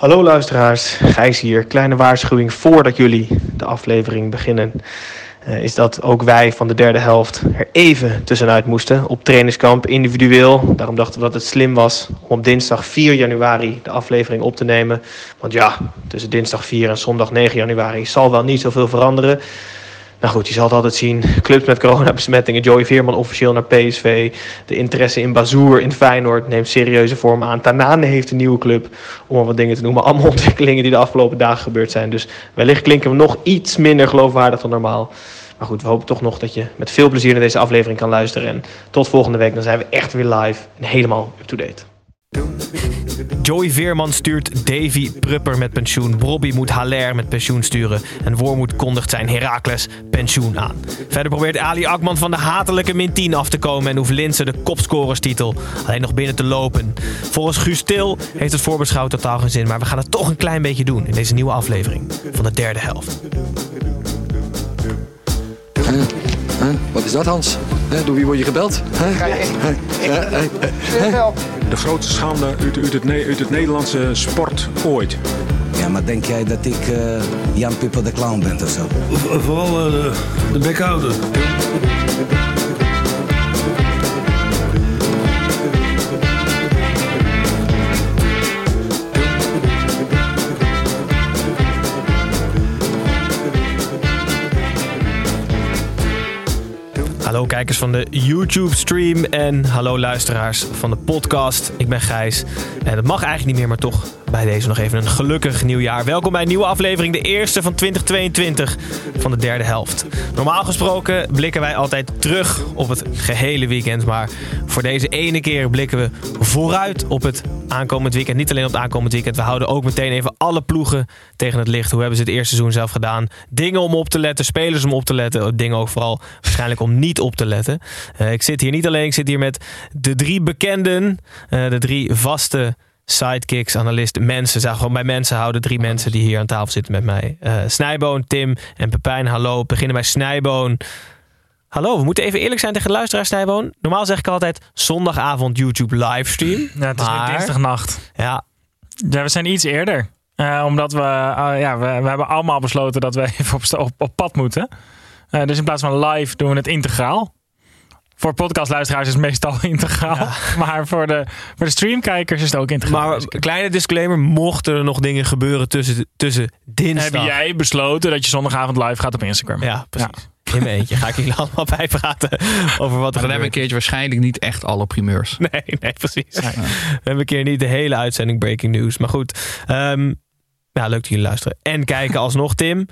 Hallo luisteraars, Gijs hier. Kleine waarschuwing voordat jullie de aflevering beginnen. eh, is dat ook wij van de derde helft er even tussenuit moesten op trainingskamp individueel. Daarom dachten we dat het slim was om op dinsdag 4 januari de aflevering op te nemen. Want ja, tussen dinsdag 4 en zondag 9 januari zal wel niet zoveel veranderen. Nou goed, je zal het altijd zien. Clubs met coronabesmettingen. Joey Veerman officieel naar PSV. De interesse in Bazoer in Feyenoord neemt serieuze vorm aan. Tanane heeft een nieuwe club. Om maar wat dingen te noemen. Allemaal ontwikkelingen die de afgelopen dagen gebeurd zijn. Dus wellicht klinken we nog iets minder geloofwaardig dan normaal. Maar goed, we hopen toch nog dat je met veel plezier naar deze aflevering kan luisteren. En tot volgende week, dan zijn we echt weer live en helemaal up-to-date. Joey Veerman stuurt Davy Prupper met pensioen. Bobby moet Haller met pensioen sturen. En Wormoed kondigt zijn Heracles pensioen aan. Verder probeert Ali Akman van de hatelijke min 10 af te komen. En hoeft Linse de kopscorerstitel alleen nog binnen te lopen. Volgens Guus Til heeft het voorbeschouwd totaal geen zin. Maar we gaan het toch een klein beetje doen in deze nieuwe aflevering van de derde helft. Huh? Wat is dat, Hans? Huh? Door wie word je gebeld? Huh? Huh? Huh? De grootste schande uit, uit, het, uit het Nederlandse sport ooit. Ja, maar denk jij dat ik eh, Jan Pippo de Clown ben of zo? Vooral eh, de, de bekhouder. Hallo kijkers van de YouTube-stream en hallo luisteraars van de podcast. Ik ben Gijs en het mag eigenlijk niet meer, maar toch bij deze nog even een gelukkig nieuwjaar. Welkom bij een nieuwe aflevering, de eerste van 2022 van de derde helft. Normaal gesproken blikken wij altijd terug op het gehele weekend, maar voor deze ene keer blikken we vooruit op het aankomend weekend. Niet alleen op het aankomend weekend, we houden ook meteen even alle ploegen tegen het licht. Hoe hebben ze het eerste seizoen zelf gedaan? Dingen om op te letten, spelers om op te letten, dingen ook vooral waarschijnlijk om niet op te letten. Eh, ik zit hier niet alleen, ik zit hier met de drie bekenden, eh, de drie vaste sidekicks, analisten, mensen. Zeg gewoon bij mensen houden. Drie mensen die hier aan tafel zitten met mij. Eh Snijboon, Tim en Pepijn. Hallo. Beginnen bij Snijboon. Hallo, we moeten even eerlijk zijn tegen de luisteraar Snijboon. Normaal zeg ik altijd zondagavond YouTube livestream. Ja, het is nu dinsdagnacht. Ja, Ja, we zijn iets eerder. Eh, omdat we, eh, ja, we, we hebben allemaal besloten dat we even op, op, op pad moeten. Eh, dus in plaats van live doen we het integraal. Voor podcastluisteraars is het meestal integraal. Maar voor de, voor de streamkijkers is het ook integraal. maar een kleine disclaimer. Mochten er nog dingen gebeuren tussen, tussen dinsdag... heb jij besloten dat je zondagavond live gaat op Instagram? Ja, precies. In mijn eentje ga ik hier allemaal bij praten over wat er Dan hebben we een keertje waarschijnlijk niet echt alle primeurs. Nee, nee, precies. We hebben een keer niet de hele uitzending breaking news. Maar goed, ehm, ja, leuk dat jullie luisteren. En kijken alsnog, Tim.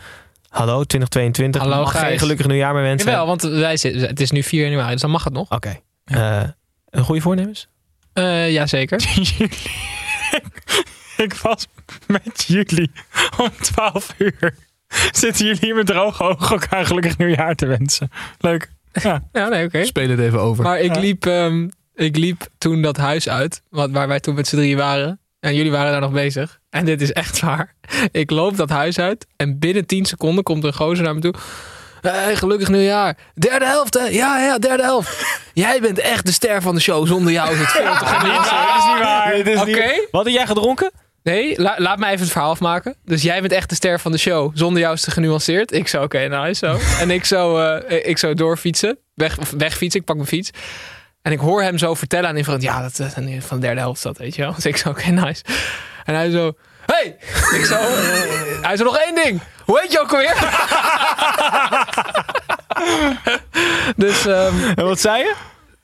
Hallo, 2022. Hallo, Mag geen Gijs. gelukkig nieuwjaar meer wensen. Jawel, want wij zitten, het is nu 4 januari, dus dan mag het nog. Oké. Eh, een goede voornemens? Eh jazeker. Ik was met jullie om 12 uur. Zitten jullie hier met droge ogen elkaar gelukkig nieuwjaar te wensen. Leuk. Ja. Ja, nee, oké. Speel het even over. Maar ik liep, ehm, ik liep toen dat huis uit, wat, waar wij toen met z'n drieën waren. En jullie waren daar nog bezig. En dit is echt waar. Ik loop dat huis uit en binnen 10 seconden komt een gozer naar me toe. Hey, gelukkig nieuwjaar. Derde helft, hè? Ja, ja, derde helft. Jij bent echt de ster van de show. Zonder jou is het veel te genieten. Dat is niet waar. Oké. Wat heb jij gedronken? Nee, la- laat mij even het verhaal afmaken. Dus jij bent echt de ster van de show. Zonder jou is het genuanceerd. Ik zo, oké, nice zo. En ik zo, eh, ik zo doorfietsen. Weg, wegfietsen, ik pak mijn fiets. En ik hoor hem zo vertellen aan die vriend. Ja, dat is van de derde helft dat, weet je wel. Dus ik zo, oké, nice. En hij zo, hey! Ik zo, eh, hij zo, nog één ding. Hoe heet je ook alweer? dus, ehm, En wat zei je?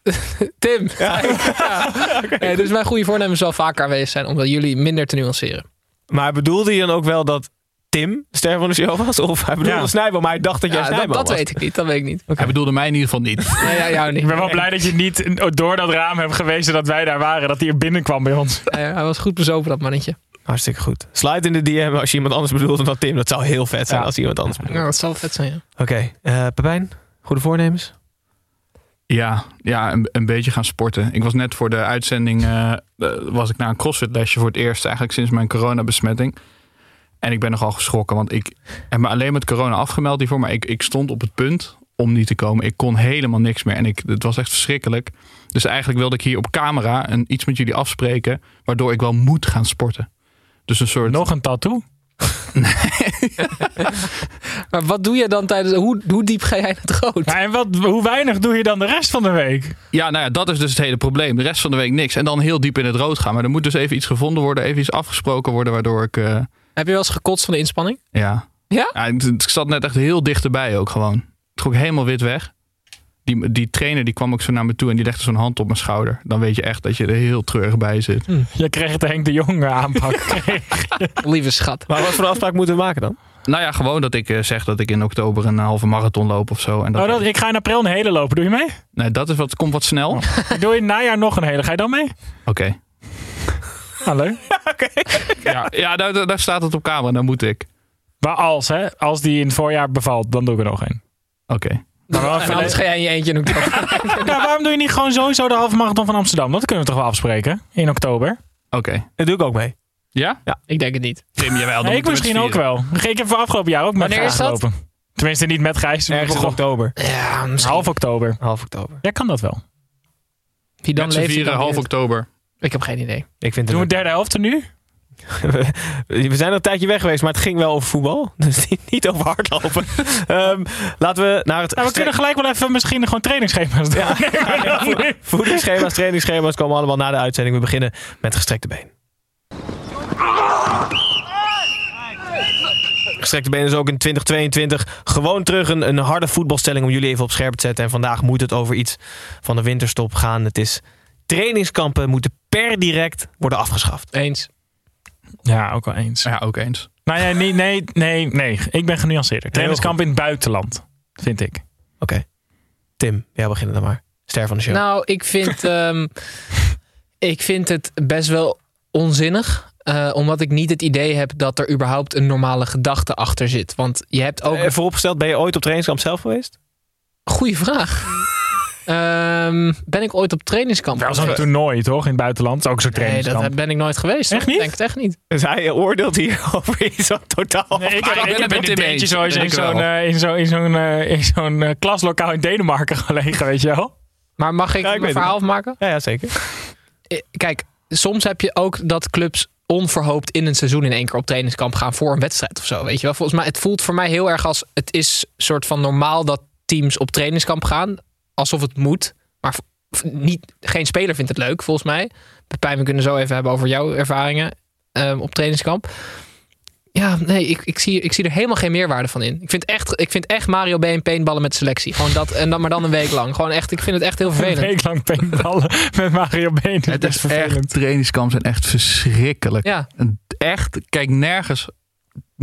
Tim. Ja. Nee, dus mijn goede voornemens zal vaker aanwezig zijn. Omdat jullie minder te nuanceren. Maar bedoelde je dan ook wel dat Tim ster van de show was? Of hij bedoelde Ja. Snijboom, maar hij dacht dat jij Ja, dat, Snijboom dat was. weet ik niet. Dat weet ik niet. Hij bedoelde mij in ieder geval niet. Nee, ja, jou Ik niet. ben wel blij dat je niet door dat raam hebt gewezen dat wij daar waren. Dat hij er binnenkwam bij ons. Hij was goed bezopen, dat mannetje. Hartstikke goed. Slide in de DM als je iemand anders bedoelt dan Tim. Dat zou heel vet zijn Ja. als iemand anders bedoelt. Ja, dat zal vet zijn, ja. Oké, eh Pepijn, goede voornemens? Ja, ja een, beetje gaan sporten. Ik was net voor de uitzending, eh, was ik naar een crossfit lesje voor het eerst eigenlijk sinds mijn coronabesmetting. En ik ben nogal geschrokken, want ik heb me alleen met corona afgemeld hiervoor. Maar ik, ik stond op het punt om niet te komen. Ik kon helemaal niks meer en ik, het was echt verschrikkelijk. Dus eigenlijk wilde ik hier op camera een, iets met jullie afspreken, waardoor ik wel moet gaan sporten. Dus een soort... Nog een tattoo? Maar wat doe je dan tijdens... Hoe, hoe diep ga jij het groot? Ja, en wat, hoe weinig doe je dan de rest van de week? Ja, nou ja, dat is dus het hele probleem. De rest van de week niks. En dan heel diep in het rood gaan. Maar er moet dus even iets gevonden worden, even iets afgesproken worden, waardoor ik... eh, Heb je wel eens gekotst van de inspanning? ja. Ja? ik, ik zat net echt heel dichterbij ook gewoon. Het trok helemaal wit weg. Die, die trainer die kwam ook zo naar me toe en die legde zo'n hand op mijn schouder. Dan weet je echt dat je er heel treurig bij zit. Je kreeg de Henk de Jong aanpak. Lieve schat. Maar wat voor afspraak moeten we maken dan? Nou ja, gewoon dat ik eh, zeg dat ik in oktober een halve marathon loop of zo. En dat, Oh, dat, ik ga in april een hele lopen. Doe je mee? nee, dat is wat, komt wat snel. Oké. Doe je in najaar nog een hele? Ga je dan mee? Ah, leuk. Ja, ja daar, daar- daar staat het op camera. Dan moet ik. Maar als, hè? Als die in het voorjaar bevalt, dan doe ik er nog een. Oké. Maar wel En anders ga jij in je eentje in oktober. Ja, waarom doe je niet gewoon sowieso de halve marathon van Amsterdam? Dat kunnen we toch wel afspreken? In oktober? Oké. Dat doe ik ook mee. Ja? Ik denk het niet. Tim, jawel. dan Nee, ik misschien ook wel. Ik heb voor afgelopen jaar ook met Wanneer Gijs is dat? gelopen. Tenminste, niet met Gijs. Ergens in oktober. Ja, misschien. Half oktober. Half oktober. Ja, kan dat wel. Wie dan leeft, vieren, dan half oktober. Ik heb geen idee. Ik vind Doen we het derde helft er nu? we zijn er een tijdje weg geweest, maar het ging wel over voetbal. Dus niet, niet over hardlopen. Ehm, laten we naar het Nou, we kunnen gelijk wel even misschien gewoon trainingsschema's doen. Ja. Voedingsschema's, trainingsschema's komen allemaal na de uitzending. We beginnen met gestrekte been. Gestrekte been is ook in 2022 gewoon terug een, een harde voetbalstelling om jullie even op scherp te zetten. En vandaag moet het over iets van de winterstop gaan. Het is trainingskampen moeten per direct worden afgeschaft. Eens. Ja, ook wel eens. Ja, ook eens. Nou ja, nee, nee, nee, nee. Ik ben genuanceerder. Trainingskamp in het buitenland, vind ik. Oké. Tim, jij beginnen dan maar. Ster van de show. Nou, ik vind, ehm, ik vind het best wel onzinnig. eh, omdat ik niet het idee heb dat er überhaupt een normale gedachte achter zit. Want je hebt ook... Eh, vooropgesteld, ben je ooit op trainingskamp zelf geweest? Goeie vraag. Ehm, ben ik ooit op trainingskamp? Wel zo'n toernooi, toch? In het buitenland. Ook zo'n Nee, trainingskamp. dat ben ik nooit geweest. Echt niet? Ik denk het echt niet. Dus hij oordeelt hier over iets wat totaal... Nee, ik heb, ik ik ben Tim beetje Ben in zo'n in zo'n in zo'n eh, in zo'n eh, klaslokaal in Denemarken gelegen, weet je wel? Maar mag ik, Ja, ik mijn verhaal afmaken? Ja, ja, zeker. Eh, Kijk, soms heb je ook dat clubs onverhoopt in een seizoen in één keer op trainingskamp gaan voor een wedstrijd of zo. Weet je wel? Volgens mij, het voelt voor mij heel erg als het is soort van normaal dat teams op trainingskamp gaan. Alsof het moet. Maar niet, geen speler vindt het leuk, volgens mij. Pepijn, we kunnen zo even hebben over jouw ervaringen ehm, op trainingskamp. Ja, nee, ik, ik, zie, ik zie er helemaal geen meerwaarde van in. Ik vind echt, ik vind echt Mario B. en paintballen met selectie. Gewoon dat, en dan, maar dan een week lang. Gewoon echt, ik vind het echt heel Een vervelend. week lang paintballen met Mario. Dat Het is is vervelend. echt, trainingskamp zijn echt verschrikkelijk. Ja, Echt, kijk nergens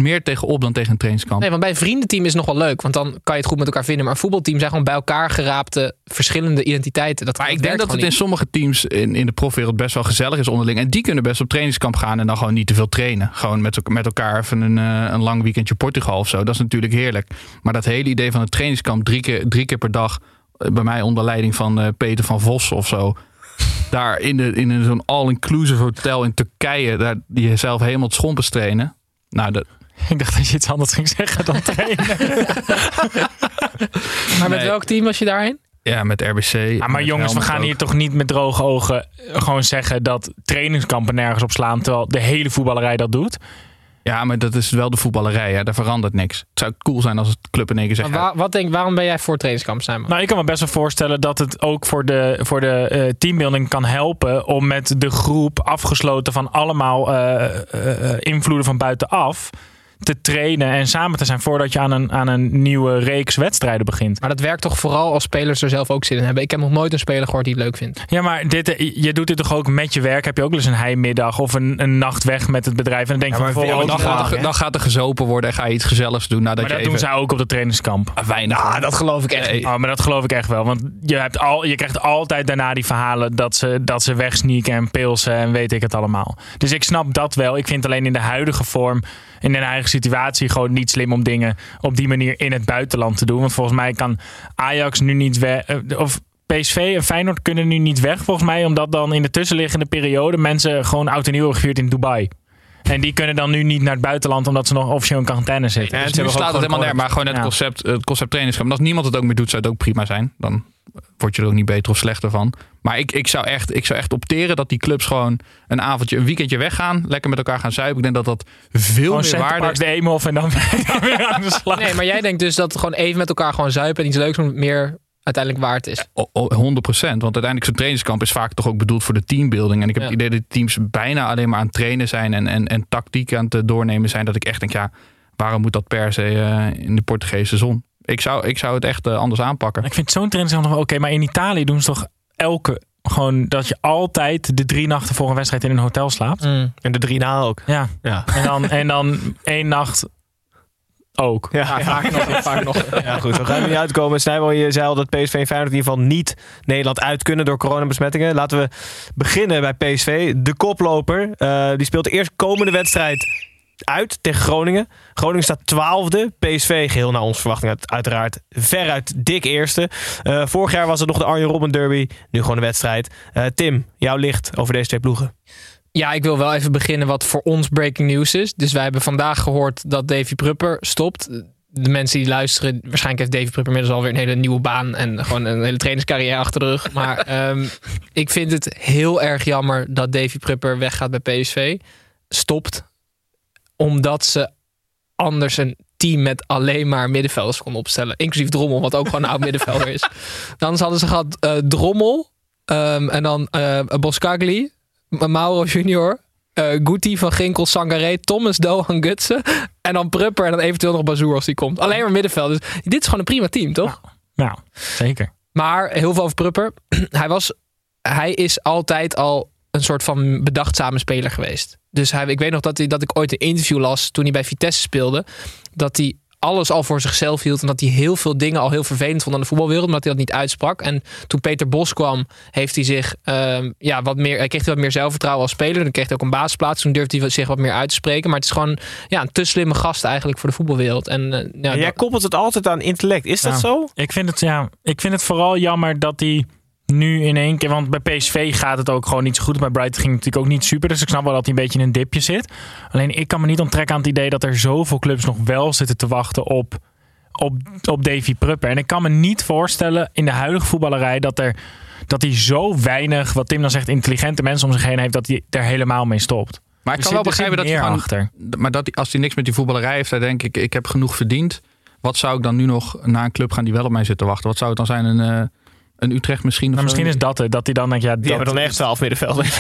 meer tegenop dan tegen een trainingskamp. Nee, want bij een vriendenteam is het nog wel leuk. Want dan kan je het goed met elkaar vinden. Maar een voetbalteam zijn gewoon bij elkaar geraapte verschillende identiteiten. Dat, Maar dat ik denk dat het in sommige teams in, in de profwereld best wel gezellig is onderling. En die kunnen best op trainingskamp gaan en dan gewoon niet te veel trainen. Gewoon met, met elkaar even een, eh, een lang weekendje Portugal of zo. Dat is natuurlijk heerlijk. Maar dat hele idee van het trainingskamp drie keer, drie keer per dag. eh, Bij mij onder leiding van eh, Peter van Vos of zo. Daar in, de, in een zo'n all-inclusive hotel in Turkije. Daar die jezelf helemaal het schompers trainen. Nou, dat, Ik dacht dat je iets anders ging zeggen dan trainen. Maar met Nee. welk team was je daarheen? ja, met RBC. Ja, maar met jongens, we gaan ook. hier toch niet met droge ogen eh, gewoon zeggen dat trainingskampen nergens op slaan. Terwijl de hele voetballerij dat doet. Ja, maar dat is wel de voetballerij. Hè. Daar verandert niks. Het zou cool zijn als het club in één keer zegt... Maar waar- wat denk, waarom ben jij voor trainingskamp, Simon? Nou, ik kan me best wel voorstellen dat het ook voor de, voor de eh, teambuilding kan helpen om met de groep afgesloten van allemaal eh, invloeden van buitenaf te trainen en samen te zijn voordat je aan een, aan een nieuwe reeks wedstrijden begint. Maar dat werkt toch vooral als spelers er zelf ook zin in hebben. Ik heb nog nooit een speler gehoord die het leuk vindt. Ja, maar dit, je doet dit toch ook met je werk? Heb je ook wel eens een heimiddag of een, een nacht weg met het bedrijf? En dan denk je Ja, van maar bijvoorbeeld, dan, gaat er, dan gaat er gezopen worden en ga je iets gezelligs doen nadat maar je dat even... doen zij ook op de trainingskamp. Weinig. Ah, dat geloof ik echt. Nee. Oh, maar dat geloof ik echt wel. Want je, hebt al, je krijgt altijd daarna die verhalen dat ze, dat ze wegsneaken en pilsen en weet ik het allemaal. Dus ik snap dat wel. Ik vind alleen in de huidige vorm, in een eigen situatie, gewoon niet slim om dingen op die manier in het buitenland te doen. Want volgens mij kan Ajax nu niet weg. Of PSV en Feyenoord kunnen nu niet weg, volgens mij. Omdat dan in de tussenliggende periode mensen gewoon oud en nieuw gevierd in Dubai. En die kunnen dan nu niet naar het buitenland omdat ze nog officieel in quarantaine zitten. Ja, Dus nu slaat het helemaal neer, maar gewoon het Ja. concept, het concept trainingskamp. Als niemand het ook meer doet, zou het ook prima zijn. Dan word je er ook niet beter of slechter van. Maar ik, ik, zou echt, ik zou echt opteren dat die clubs gewoon een avondje, een weekendje weggaan. Lekker met elkaar gaan zuipen. Ik denk dat dat veel Gewoon meer waarde... De Eemhof en dan, dan weer aan de slag. Nee, maar jij denkt dus dat gewoon even met elkaar gewoon zuipen en iets leuks meer uiteindelijk waard is. O- o- 100%. Want uiteindelijk zo'n trainingskamp is vaak toch ook bedoeld voor de teambuilding. En ik heb Ja. het idee dat teams bijna alleen maar aan het trainen zijn en, en, en tactiek aan het doornemen zijn. Dat ik echt denk, ja, waarom moet dat per se eh, in de Portugese zon? Ik zou, ik zou het echt eh, anders aanpakken. Ik vind zo'n training nog wel oké, maar in Italië doen ze toch elke gewoon dat je altijd de drie nachten voor een wedstrijd in een hotel slaapt. Mm. En de drie na ook. Ja. Ja. En dan, en dan één nacht ook. Ja, Ja, vaak nog. Vaak nog. Ja, goed. We gaan er niet uitkomen. Snijboom, je zei al dat PSV en Feyenoord in ieder geval niet Nederland uit kunnen door coronabesmettingen. Laten we beginnen bij PSV. De koploper, eh, die speelt de eerst komende wedstrijd uit tegen Groningen. Groningen staat twaalfde. PSV, geheel naar onze verwachting uit- uiteraard, veruit dik eerste. Eh, vorig jaar was het nog de Arjen Robben derby. Nu gewoon de wedstrijd. Eh, Tim, jouw licht over deze twee ploegen. Ja, ik wil wel even beginnen wat voor ons breaking news is. Dus wij hebben vandaag gehoord dat Davy Prupper stopt. De mensen die luisteren, waarschijnlijk heeft Davy Prupper inmiddels alweer een hele nieuwe baan en gewoon een hele trainingscarrière achter de rug. Maar ehm, ik vind het heel erg jammer dat Davy Prupper weggaat bij PSV. Stopt. Omdat ze anders een team met alleen maar middenvelders kon opstellen. Inclusief Drommel, wat ook gewoon een oud middenvelder is. Dan hadden ze gehad eh, Drommel ehm, en dan eh Boskagli, Mauro Junior, eh Guti van Ginkel, Sangaré, Thomas, Dohan, Gutsen. En dan Prupper en dan eventueel nog Bazoer als die komt. Alleen maar middenveld. Dus dit is gewoon een prima team, toch? Nou, zeker. Maar heel veel over Prupper. Hij, was, hij is altijd al een soort van bedachtzame speler geweest. Dus hij, ik weet nog dat, hij, dat ik ooit een interview las toen hij bij Vitesse speelde. Dat hij alles al voor zichzelf hield. En dat hij heel veel dingen al heel vervelend vond aan de voetbalwereld. Omdat hij dat niet uitsprak. En toen Peter Bos kwam, heeft hij zich ehm, ja, wat meer. Hij kreeg wat meer zelfvertrouwen als speler. Dan kreeg hij ook een basisplaats. Toen durfde hij zich wat meer uit te spreken. Maar het is gewoon ja, een te slimme gast eigenlijk voor de voetbalwereld. En, eh, ja, jij dat- koppelt het altijd aan intellect. Is dat zo? Ik vind, het, ja, ik vind het vooral jammer dat hij nu in één keer... Want bij PSV gaat het ook gewoon niet zo goed. Bij Brighton ging het natuurlijk ook niet super. Dus ik snap wel dat hij een beetje in een dipje zit. Alleen ik kan me niet onttrekken aan het idee dat er zoveel clubs nog wel zitten te wachten op, op, op Davy Prupper. En ik kan me niet voorstellen in de huidige voetballerij dat er... Dat hij zo weinig, wat Tim dan zegt, intelligente mensen om zich heen heeft, dat hij er helemaal mee stopt. Maar ik kan wel begrijpen dat hij gewoon, achter. maar dat als hij niks met die voetballerij heeft, dan denk ik, ik heb genoeg verdiend. Wat zou ik dan nu nog naar een club gaan die wel op mij zit te wachten? Wat zou het dan zijn? Een, eh, een Utrecht misschien? of Maar misschien is dat het, dat hij dan denkt, ja, Die dat, hebben dan echt twaalf middenvelden.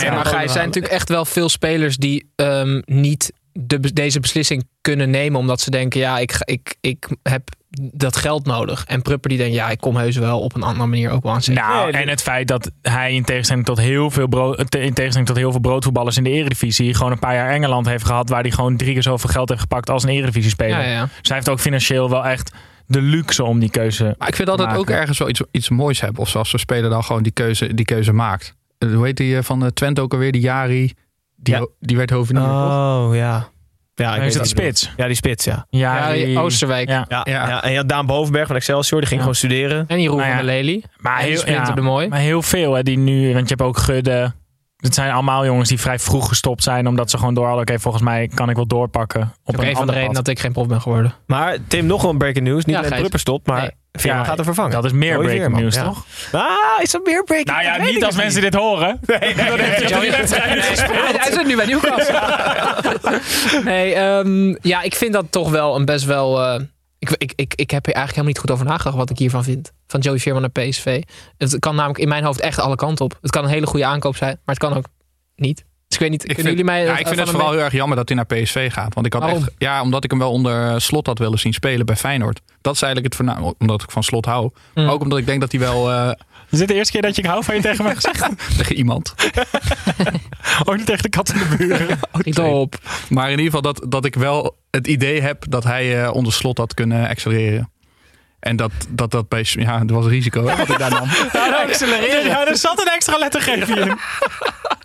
Ja, maar Gijs, er zijn natuurlijk echt wel veel spelers die ehm, niet de, deze beslissing kunnen nemen. Omdat ze denken, ja, ik, ik, ik heb dat geld nodig. En Prupper die denkt, ja, ik kom heus wel op een andere manier ook wel aan. Nou, en het feit dat hij in tegenstelling tot heel veel brood, in tegenstelling tot heel veel broodvoetballers in de Eredivisie gewoon een paar jaar Engeland heeft gehad waar hij gewoon drie keer zoveel geld heeft gepakt als een Eredivisie speler. Ja, ja. Dus hij heeft ook financieel wel echt de luxe om die keuze. Maar ik vind altijd ook ergens wel iets, iets moois hebben. Of zoals zo'n speler dan gewoon die keuze, die keuze maakt. Eh, Hoe heet die eh, van de Twente ook alweer? Die Jari. Die, Ja. die werd hovenier. toch? Oh, ja. Ja, is weet het die je spits? Ja, die spits, ja. Ja, Ja, die- Oosterwijk. Ja. Ja, Ja. ja. en ja, Daan Bovenberg van Excelsior, die ging Ja. gewoon studeren. En Nou ja, van der Lely. Maar En die heel, de Mooi. maar heel veel hè, die nu, want je hebt ook Gudde. Het zijn allemaal jongens die vrij vroeg gestopt zijn, omdat ze gewoon door hadden. Oké, volgens mij kan ik wel doorpakken op Ook een een van de pad. dat ik geen prof ben geworden. Maar Tim, nog wel een breaking news. Niet Ja, alleen. Prupper stopt, maar Nee. Veerman Ja, gaat er vervangen. Dat is meer breaking news, ja. toch? Ah, is dat meer breaking Nou ja, niet als mensen dit horen. Nee, gespeeld. hij, hij zit nu bij Newcastle. nee, ehm, ja, ik vind dat toch wel een best wel... eh, ik, ik, ik, ik heb er eigenlijk helemaal niet goed over nagedacht wat ik hiervan vind. Van Joey Veerman naar PSV. Het kan namelijk in mijn hoofd echt alle kanten op. Het kan een hele goede aankoop zijn, maar het kan ook niet. Dus ik weet niet, Ik kunnen vind, jullie mij... ja, ik vind het vooral heel erg jammer dat hij naar PSV gaat. Want ik had Waarom? echt, ja, omdat ik hem wel onder slot had willen zien spelen bij Feyenoord. Dat is eigenlijk het voornaam, omdat ik van slot hou. Mm. Maar ook omdat ik denk dat hij wel eh, Is dit de eerste keer dat je ik hou van je tegen mij gezegd? tegen iemand. Ook niet tegen de kat in de buren. Niet op. Maar in ieder geval dat, dat ik wel het idee heb dat hij eh, onder slot had kunnen accelereren. En dat dat, dat bij... Ja, er was risico hè, wat ik daar nam. Ja, accelereren. Ja, er zat een extra lettergreepje in.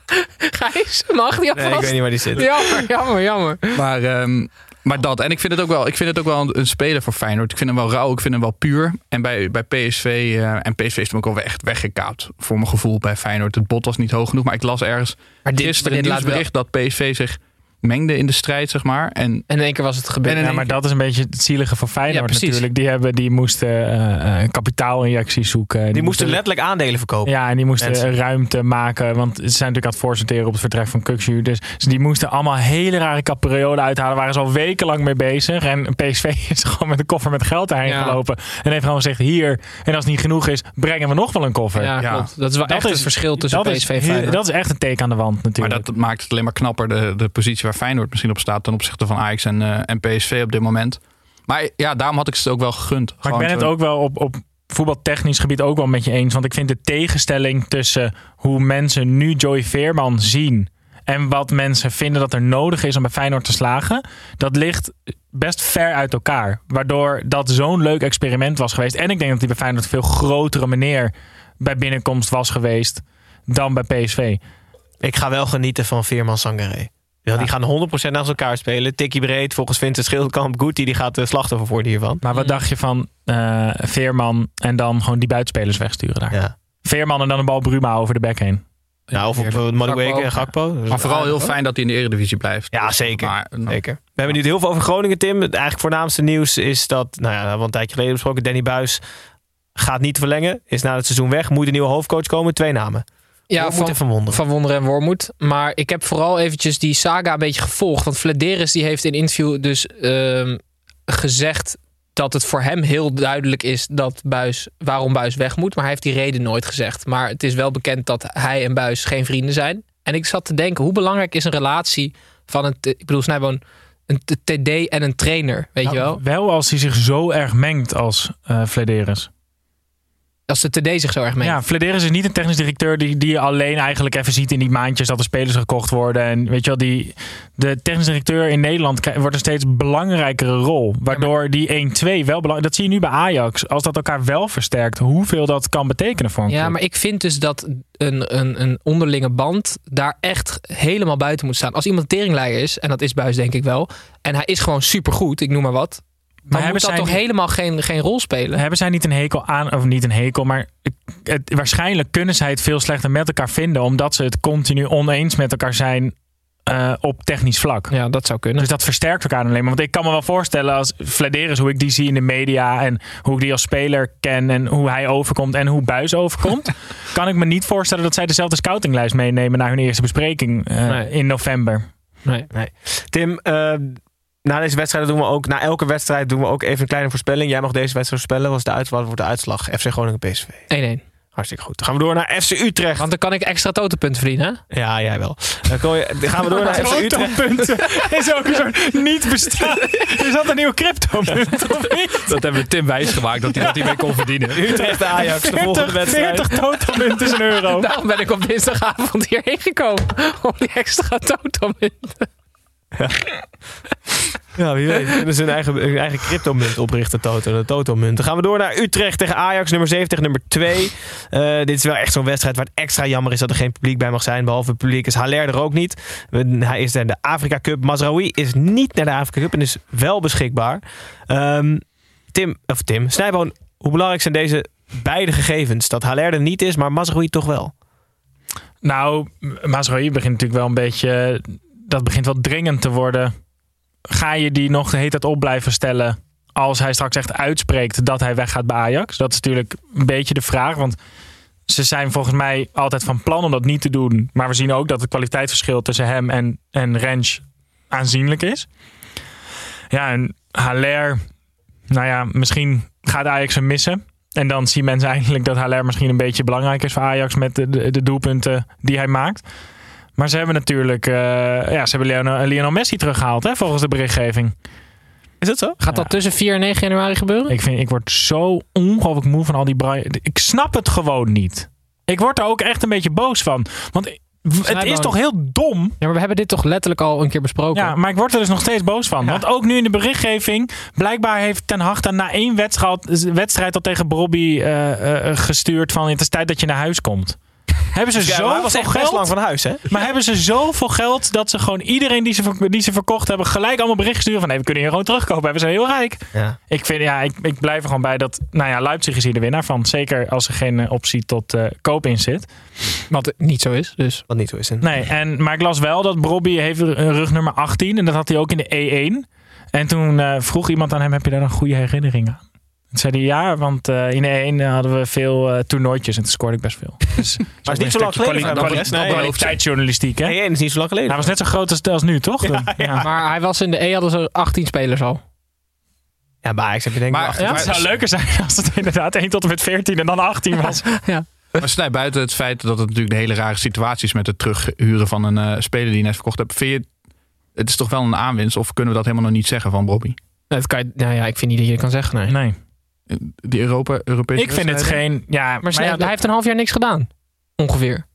Gijs, mag die alvast? Nee, ik weet niet waar die zit. Jammer, jammer, jammer. Maar, ehm, maar dat. En ik vind het ook wel, ik vind het ook wel een, een speler voor Feyenoord. Ik vind hem wel rauw, ik vind hem wel puur. En bij, bij PSV, eh, en PSV is hem ook wel echt weggekaapt. Voor mijn gevoel bij Feyenoord. Het bot was niet hoog genoeg. Maar ik las ergens Maar dit, gisteren dit een laat wel... nieuwsbericht dat PSV zich mengde in de strijd, zeg maar. En En in één keer was het gebeurd. Ja, maar dat is een beetje het zielige van Feyenoord Ja, natuurlijk. Die, hebben, die moesten eh, eh, kapitaalinjecties zoeken. Die moesten letterlijk aandelen verkopen. Ja, en die moesten Mensen. ruimte maken. Want ze zijn natuurlijk aan het voorsorteren op het vertrek van Kukshu. Dus, dus die moesten allemaal hele rare capriolen uithalen. Waren ze al wekenlang mee bezig. En PSV is gewoon met een koffer met geld daarheen Ja. gelopen. En heeft gewoon gezegd, hier. En als het niet genoeg is, brengen we nog wel een koffer. Ja, Ja. klopt. Dat is wel Dat echt is- het verschil tussen PSV en Feyenoord. Dat is echt een teken aan de wand Maar natuurlijk. dat maakt het alleen maar knapper, de, de positie waar Feyenoord misschien op staat ten opzichte van Ajax en, eh, en PSV op dit moment. Maar ja, daarom had ik het ook wel gegund. Maar ik ben het ook wel op, op voetbaltechnisch gebied ook wel met je eens. Want ik vind de tegenstelling tussen hoe mensen nu Joey Veerman zien... en wat mensen vinden dat er nodig is om bij Feyenoord te slagen... dat ligt best ver uit elkaar. Waardoor dat zo'n leuk experiment was geweest. En ik denk dat hij bij Feyenoord een veel grotere meneer bij binnenkomst was geweest... dan bij PSV. Ik ga wel genieten van Veerman Sangaré. Ja, Die gaan 100% naast elkaar spelen. Tikkie breed, volgens Vincent Schildkamp. Guti die gaat de slachtoffer worden hiervan. Maar wat dacht je van eh, Veerman en dan gewoon die buitenspelers wegsturen daar? Ja. Veerman en dan een bal Bruma over de bek heen. Nou, of op uh, Madueke en Gakpo. Dus Maar vooral heel fijn dat hij in de Eredivisie blijft. Ja, zeker. Maar, nou, Zeker. We hebben nu heel veel over Groningen, Tim. Het eigenlijk voornaamste nieuws is dat, nou ja, we hebben een tijdje geleden besproken, Danny Buis gaat niet verlengen. Is na het seizoen weg. Moet een nieuwe hoofdcoach komen. Twee namen. Ja, Wormoed van, en Van Wonderen. van Wonderen en Wormoed. Maar ik heb vooral eventjes die saga een beetje gevolgd. Want Flederis die heeft in interview dus ehm, gezegd dat het voor hem heel duidelijk is dat Buis, waarom Buis weg moet. Maar hij heeft die reden nooit gezegd. Maar het is wel bekend dat hij en Buis geen vrienden zijn. En ik zat te denken, hoe belangrijk is een relatie van een, ik bedoel Snijboon, een TD en een trainer, weet je wel? Wel als hij zich zo erg mengt als eh Flederis. Als de TD zich zo erg mengt. Ja, Flederis is niet een technisch directeur die, die je alleen eigenlijk even ziet in die maandjes dat de spelers gekocht worden. En weet je wel, die, de technisch directeur in Nederland wordt een steeds belangrijkere rol. Waardoor die 1-2 wel belangrijk Dat zie je nu bij Ajax. Als dat elkaar wel versterkt, hoeveel dat kan betekenen voor een Ja, club. maar ik vind dus dat een, een, een onderlinge band daar echt helemaal buiten moet staan. Als iemand teringleier is, en dat is Buis denk ik wel, en hij is gewoon supergoed, ik noem maar wat, dan hebben moet dat zij toch niet- helemaal geen, geen rol spelen. Hebben zij niet een hekel aan, of niet een hekel, maar het, waarschijnlijk kunnen zij het veel slechter met elkaar vinden, omdat ze het continu oneens met elkaar zijn eh, op technisch vlak. Ja, dat zou kunnen. Dus dat versterkt elkaar alleen maar. Want ik kan me wel voorstellen als Flederis, hoe ik die zie in de media en hoe ik die als speler ken en hoe hij overkomt en hoe Buis overkomt, kan ik me niet voorstellen dat zij dezelfde scoutinglijst meenemen naar hun eerste bespreking eh, Nee. in november. Nee. Nee. Tim, eh, na deze wedstrijd doen we ook, na elke wedstrijd doen we ook even een kleine voorspelling. Jij mag deze wedstrijd voorspellen. Wat is de uitslag? Wat wordt de uitslag? FC Groningen PSV. 1-1. Hartstikke goed. Dan gaan we door naar FC Utrecht. Want dan kan ik extra totenpunten verdienen. hè? Ja, jij wel. Dan kom je- dan gaan we door naar FC Utrecht. Punten is ook een soort niet bestaan. Is dat een nieuwe crypto of niet? Dat hebben we Tim wijs gemaakt dat hij dat hiermee kon verdienen. Utrecht Ajax, de volgende 40, wedstrijd. 40 totalmunten is een euro. Daarom ben ik op dinsdagavond hierheen gekomen. Om die extra totenmunten. Ja, wie weet. Kunnen ze hun eigen, eigen cryptomunt oprichten, Toto. De Toto-munt. Dan gaan we door naar Utrecht tegen Ajax, nummer 7 tegen nummer 2. Eh, dit is wel echt zo'n wedstrijd waar het extra jammer is dat er geen publiek bij mag zijn. Behalve het publiek is Haller er ook niet. Hij is in de Afrika Cup. Mazraoui is niet naar de Afrika Cup en is wel beschikbaar. Ehm, Tim, of Tim, Snijboon, hoe belangrijk zijn deze beide gegevens? Dat Haller er niet is, maar Mazraoui toch wel? Nou, Mazraoui begint natuurlijk wel een beetje... Dat begint wel dringend te worden. Ga je die nog de hele tijd op blijven stellen... als hij straks echt uitspreekt dat hij weggaat bij Ajax? Dat is natuurlijk een beetje de vraag. Want ze zijn volgens mij altijd van plan om dat niet te doen. Maar we zien ook dat het kwaliteitsverschil tussen hem en, en Rens aanzienlijk is. Ja, en Haller... Nou ja, misschien gaat Ajax hem missen. En dan zien mensen eindelijk dat Haller misschien een beetje belangrijk is voor Ajax met de, de doelpunten die hij maakt. Maar ze hebben natuurlijk... eh, ja, ze hebben Lionel, Lionel Messi teruggehaald, hè, volgens de berichtgeving. Is dat zo? Gaat dat tussen 4 en 9 januari gebeuren? Ik, vind, ik word zo ongelooflijk moe van al die braai. Ik snap het gewoon niet. Ik word er ook echt een beetje boos van. Want het is toch heel dom. Ja, maar we hebben dit toch letterlijk al een keer besproken. Ja, maar ik word er dus nog steeds boos van. Want ook nu in de berichtgeving, blijkbaar heeft Ten Hag dan na één wedstrijd, wedstrijd al tegen Bobby eh, eh, gestuurd van het is tijd dat je naar huis komt. Hebben ze Ja, zoveel best lang geld? van huis, hè? Maar hebben ze zoveel geld dat ze gewoon iedereen die ze, die ze verkocht hebben gelijk allemaal bericht sturen van nee, we kunnen hier gewoon terugkopen. We zijn heel rijk. Ja. Ik, vind, ja, ik, ik blijf er gewoon bij dat, nou ja, Leipzig is hier de winnaar van. Zeker als er geen eh, optie tot eh, koop in zit. Wat niet zo is. Dus. Wat niet zo is. hè? Nee, en, maar ik las wel dat Bobby heeft een rugnummer 18 en dat had hij ook in de E1. En toen eh, vroeg iemand aan hem, heb je daar een goede herinnering aan? Toen zei hij ja, want eh, in de E1 hadden we veel eh toernooitjes en toen scoorde ik best veel. Dus, Maar het is niet zo lang geleden. Nee, kwaliteitsjournalistiek, hè? Nee, dat is niet zo lang geleden. Hij was net zo groot als, als nu, toch? Ja, ja. Maar hij was in de E hadden ze 18 spelers al. Ja, bij Ajax heb je denk ik Maar- achter- het zou leuker zijn als het inderdaad 1 tot en met 14 en dan 18 was. Maar snij buiten het feit dat het natuurlijk een hele rare situatie is met het terughuren van een eh, speler die je net verkocht hebt. Vind je, het is toch wel een aanwinst of kunnen we dat helemaal nog niet zeggen van Bobby? Dat kan je, nou ja, ik vind niet dat je dat kan zeggen. Nee. Nee. Die Europa, Europese Ik vind het geen... Ja, Maar, ja, hij heeft een half jaar niks gedaan. Ongeveer.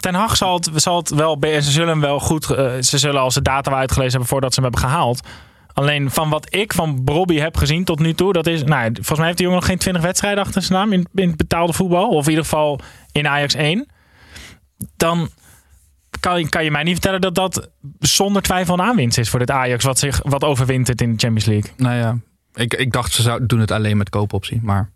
Ten Hag zal het, zal het wel... Ze zullen hem wel goed... eh, ze zullen al zijn data wel uitgelezen hebben voordat ze hem hebben gehaald. Alleen van wat ik van Bobby heb gezien tot nu toe, dat is, nou, volgens mij heeft die jongen nog geen 20 wedstrijden achter zijn naam in, in het betaalde voetbal. Of in ieder geval in Ajax 1. Dan kan, je- kan je mij niet vertellen dat dat zonder twijfel een aanwinst is voor dit Ajax. Wat, zich, wat overwintert in de Champions League. Nou ja, ik, ik dacht ze zou, doen het alleen met koopoptie. Maar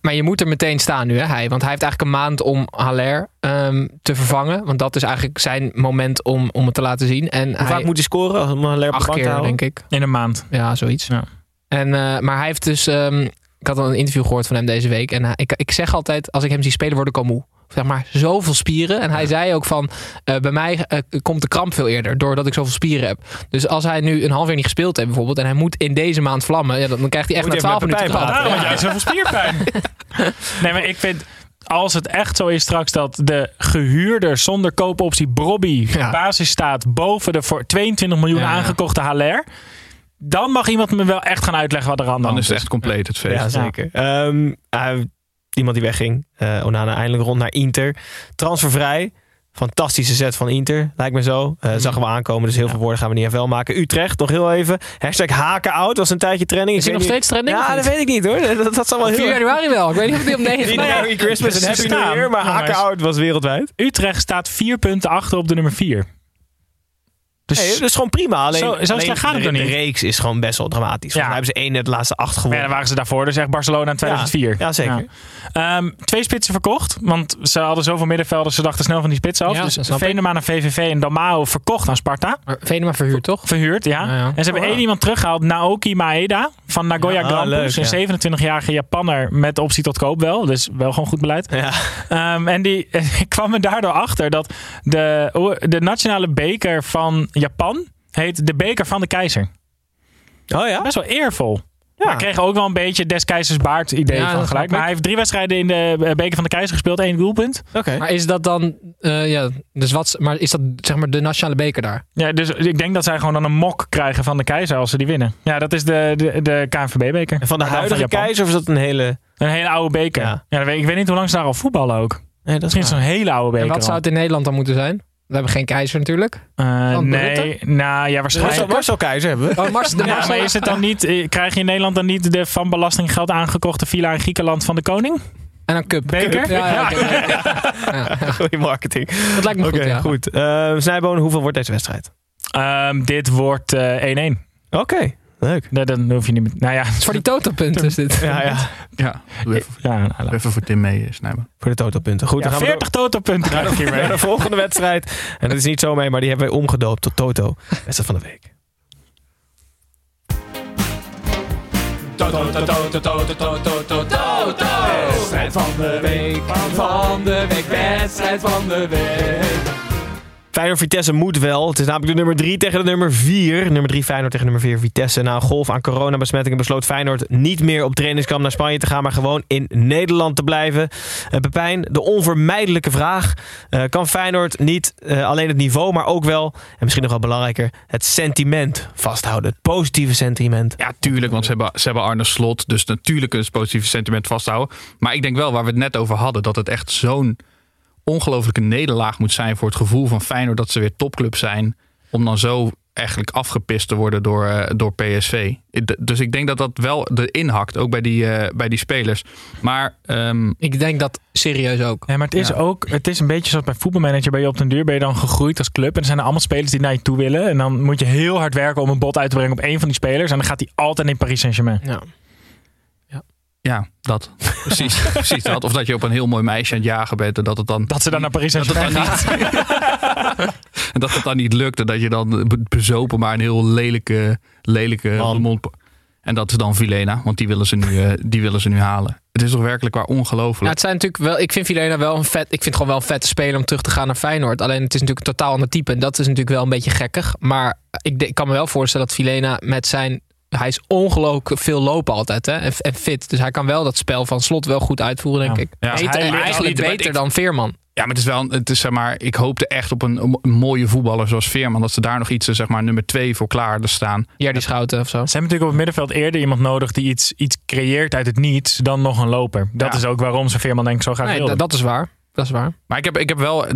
Maar je moet er meteen staan nu, hè, hij. Want hij heeft eigenlijk een maand om Haller ehm, te vervangen. Want dat is eigenlijk zijn moment om, om het te laten zien. En Hoe hij, vaak moet hij scoren om Lerp acht keer, denk ik. In een maand. Ja, zoiets. Ja. En, eh, maar hij heeft dus... ehm, ik had al een interview gehoord van hem deze week. En hij- ik, ik zeg altijd, als ik hem zie spelen, word ik al moe. Zeg maar, zoveel spieren. En hij zei ook van, eh, bij mij eh, komt de kramp veel eerder. Doordat ik zoveel spieren heb. Dus als hij nu een half jaar niet gespeeld heeft bijvoorbeeld. En hij moet in deze maand vlammen. Ja, dan, krijgt hij echt na hij 12 even minuten kramp. Daarom had jij zoveel spierpijn. nee, maar ik vind... Als het echt zo is straks dat de gehuurder zonder koopoptie Brobby Ja. basis staat boven de voor 22 miljoen aangekochte Haller. Dan mag iemand me wel echt gaan uitleggen wat er aan de dan hand is het echt compleet het feest. Ja, zeker. Ehm, hij- iemand die wegging. eh, Onana eindelijk rond naar Inter. Transfervrij. Fantastische set van Inter, lijkt me zo. Eh Zagen we aankomen, dus heel veel woorden gaan we niet even wel maken. Utrecht, nog heel even. Hashtag haken out was een tijdje trending. Is hij nog niet- steeds trending? Ja, dat weet ik niet hoor. Dat, dat zal wel 4 heel... januari wel. Ik weet niet of hij op 9 Niet Nou ja, Merry Christmas en Happy New Year, maar jongens. haken out was wereldwijd. Utrecht staat vier punten achter op de nummer vier. Dus Nee, dat is gewoon prima. Alleen, Zo- zo alleen slecht gaat het de, niet? De reeks is gewoon best wel dramatisch. Ja. mij hebben ze één net de laatste acht ja, gewonnen. dan waren ze daarvoor. Dus echt Barcelona in 2004. Ja, zeker. Ja. Ehm, twee spitsen verkocht. Want ze hadden zoveel middenvelders. Ze dachten snel van die spitsen af. Ja, dus. Venema naar VVV en Damao verkocht aan Sparta. Venema verhuurd, toch? Verhuurd, ja. Ja, ja. En ze hebben Oh, één ja. iemand teruggehaald. Naoki Maeda van Nagoya Ja, Grampus. ja. Een 27-jarige Japanner met optie tot koop wel. Dus wel gewoon goed beleid. Ja. Ehm, en die ik kwam er daardoor achter dat de, de nationale beker van Japan heet de beker van de keizer. Oh ja? Best wel eervol. Ja. Maar kregen ook wel een beetje des keizers baard idee Ja, van gelijk. Maar hij heeft drie wedstrijden in de eh, beker van de keizer gespeeld. één doelpunt. Oké. Maar is dat dan... eh, ja, dus wat, maar is dat zeg maar de nationale beker daar? Ja, dus ik denk dat zij gewoon dan een mok krijgen van de keizer als ze die winnen. Ja, dat is de, de, de KNVB-beker. Van de dan huidige keizer of is dat een hele... Een hele oude beker. Ja. Ja. dat weet, ik weet niet hoe lang ze daar al voetballen ook. Nee, dat is Misschien is het zo'n hele oude beker. En wat zou het in Nederland dan moeten zijn? We hebben geen keizer natuurlijk. Eh, nee, Rutte? nou ja, Marcel, waarschijnlijk. Marcel Keizer hebben we. Oh, Mars, de Ja, maar is het dan niet, eh, krijg je in Nederland dan niet de van belastinggeld aangekochte villa in Griekenland van de koning? En dan cup. Beker? Ja, ja, ja, Goeie marketing. Dat lijkt me goed, ja. goed. Eh, Snijboon, hoeveel wordt deze wedstrijd? Ehm, dit wordt eh, 1-1. Oké, leuk. Nee, dan hoef je niet meer. Nou ja, Het is voor die totopunten is dit. Ja, ja. Ja, doe even, ja, nou, even voor Tim mee, eh, Snijboon. Voor de totalpunten. Goed, ja, dan gaan we 40 totopunten krijg ik naar de volgende wedstrijd. En dat is niet zo mee, maar die hebben wij omgedoopt tot Toto. Wedstrijd van de week. Wedstrijd van de week, van de week, wedstrijd van de week. Feyenoord-Vitesse moet wel. Het is namelijk de nummer 3 tegen de nummer 4. Nummer 3 Feyenoord tegen nummer 4 Vitesse. Na een golf aan coronabesmettingen besloot Feyenoord niet meer op trainingskamp naar Spanje te gaan, maar gewoon in Nederland te blijven. Uh, Pepijn, de onvermijdelijke vraag. Uh, kan Feyenoord niet uh, alleen het niveau, maar ook wel, en misschien nog wel belangrijker, het sentiment vasthouden? Het positieve sentiment. Ja, tuurlijk, want ze hebben, ze hebben Arne Slot, dus natuurlijk kunnen ze het positieve sentiment vasthouden. Maar ik denk wel, waar we het net over hadden, dat het echt zo'n ongelofelijke nederlaag moet zijn voor het gevoel van Feyenoord dat ze weer topclub zijn. Om dan zo eigenlijk afgepist te worden door, uh, door PSV. Dus ik denk dat dat wel de inhakt, ook bij die, uh, bij die spelers. Maar um, ik denk dat serieus ook. Ja, maar het is ja. ook, het is een beetje zoals bij voetbalmanager. Ben je op den duur ben je dan gegroeid als club. En er zijn er allemaal spelers die naar je toe willen. En dan moet je heel hard werken om een bod uit te brengen op één van die spelers. En dan gaat hij altijd in Paris Saint-Germain. Ja. Ja, dat. Precies, precies dat. Of dat je op een heel mooi meisje aan het jagen bent en dat het dan... Dat ze dan naar Paris Saint-Germain gaat. en dat het dan niet lukt en dat je dan bezopen maar een heel lelijke, lelijke mond... En dat is dan Vilena, want die willen ze nu, uh, die willen ze nu halen. Het is toch werkelijk waar ongelooflijk. Ja, het zijn natuurlijk wel, ik vind Vilena wel een vet. Ik vind gewoon wel een vette speler om terug te gaan naar Feyenoord. Alleen het is natuurlijk een totaal ander type. En dat is natuurlijk wel een beetje gekkig. Maar ik, ik kan me wel voorstellen dat Vilena met zijn hij is ongelooflijk veel lopen altijd hè? En, en, fit. Dus hij kan wel dat spel van slot wel goed uitvoeren, denk ja. ik. Ja, Beter, hij eigenlijk beter ik, dan Veerman. Ja, maar het is wel, het is zeg maar, ik hoopte echt op een, een mooie voetballer zoals Veerman. Dat ze daar nog iets, zeg maar, nummer twee voor klaar staan. Ja, die schouten of zo. Ze hebben natuurlijk op het middenveld eerder iemand nodig die iets, iets creëert uit het niets dan nog een loper. Dat ja. is ook waarom ze Veerman denk ik zo graag nee, wilden. Dat is waar. Dat is waar. Maar ik heb, ik heb wel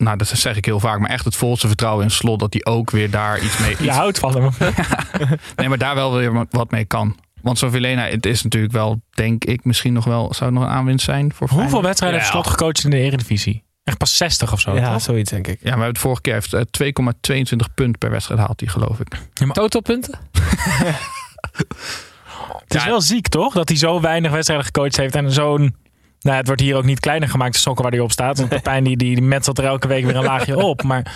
nou, dat zeg ik heel vaak, maar echt het volste vertrouwen in slot dat hij ook weer daar iets mee. Iets... Je houdt van hem. nee, maar daar wel weer wat mee kan. Want Sovilena, het is natuurlijk wel, denk ik, misschien nog wel, zou het nog een aanwinst zijn voor Hoeveel Feyenoord? wedstrijden ja. heeft Slot gecoacht in de Eredivisie? Echt pas 60 of zo. Ja, toch? zoiets denk ik. Ja, maar het vorige keer heeft 2,22 punten per wedstrijd haalt hij, geloof ik. Ja, maar... Totalpunten? het is ja. wel ziek, toch? Dat hij zo weinig wedstrijden gecoacht heeft en zo'n nou, het wordt hier ook niet kleiner gemaakt, de sokken waar hij op staat. Want Pepijn die, die metselt er elke week weer een laagje op. Maar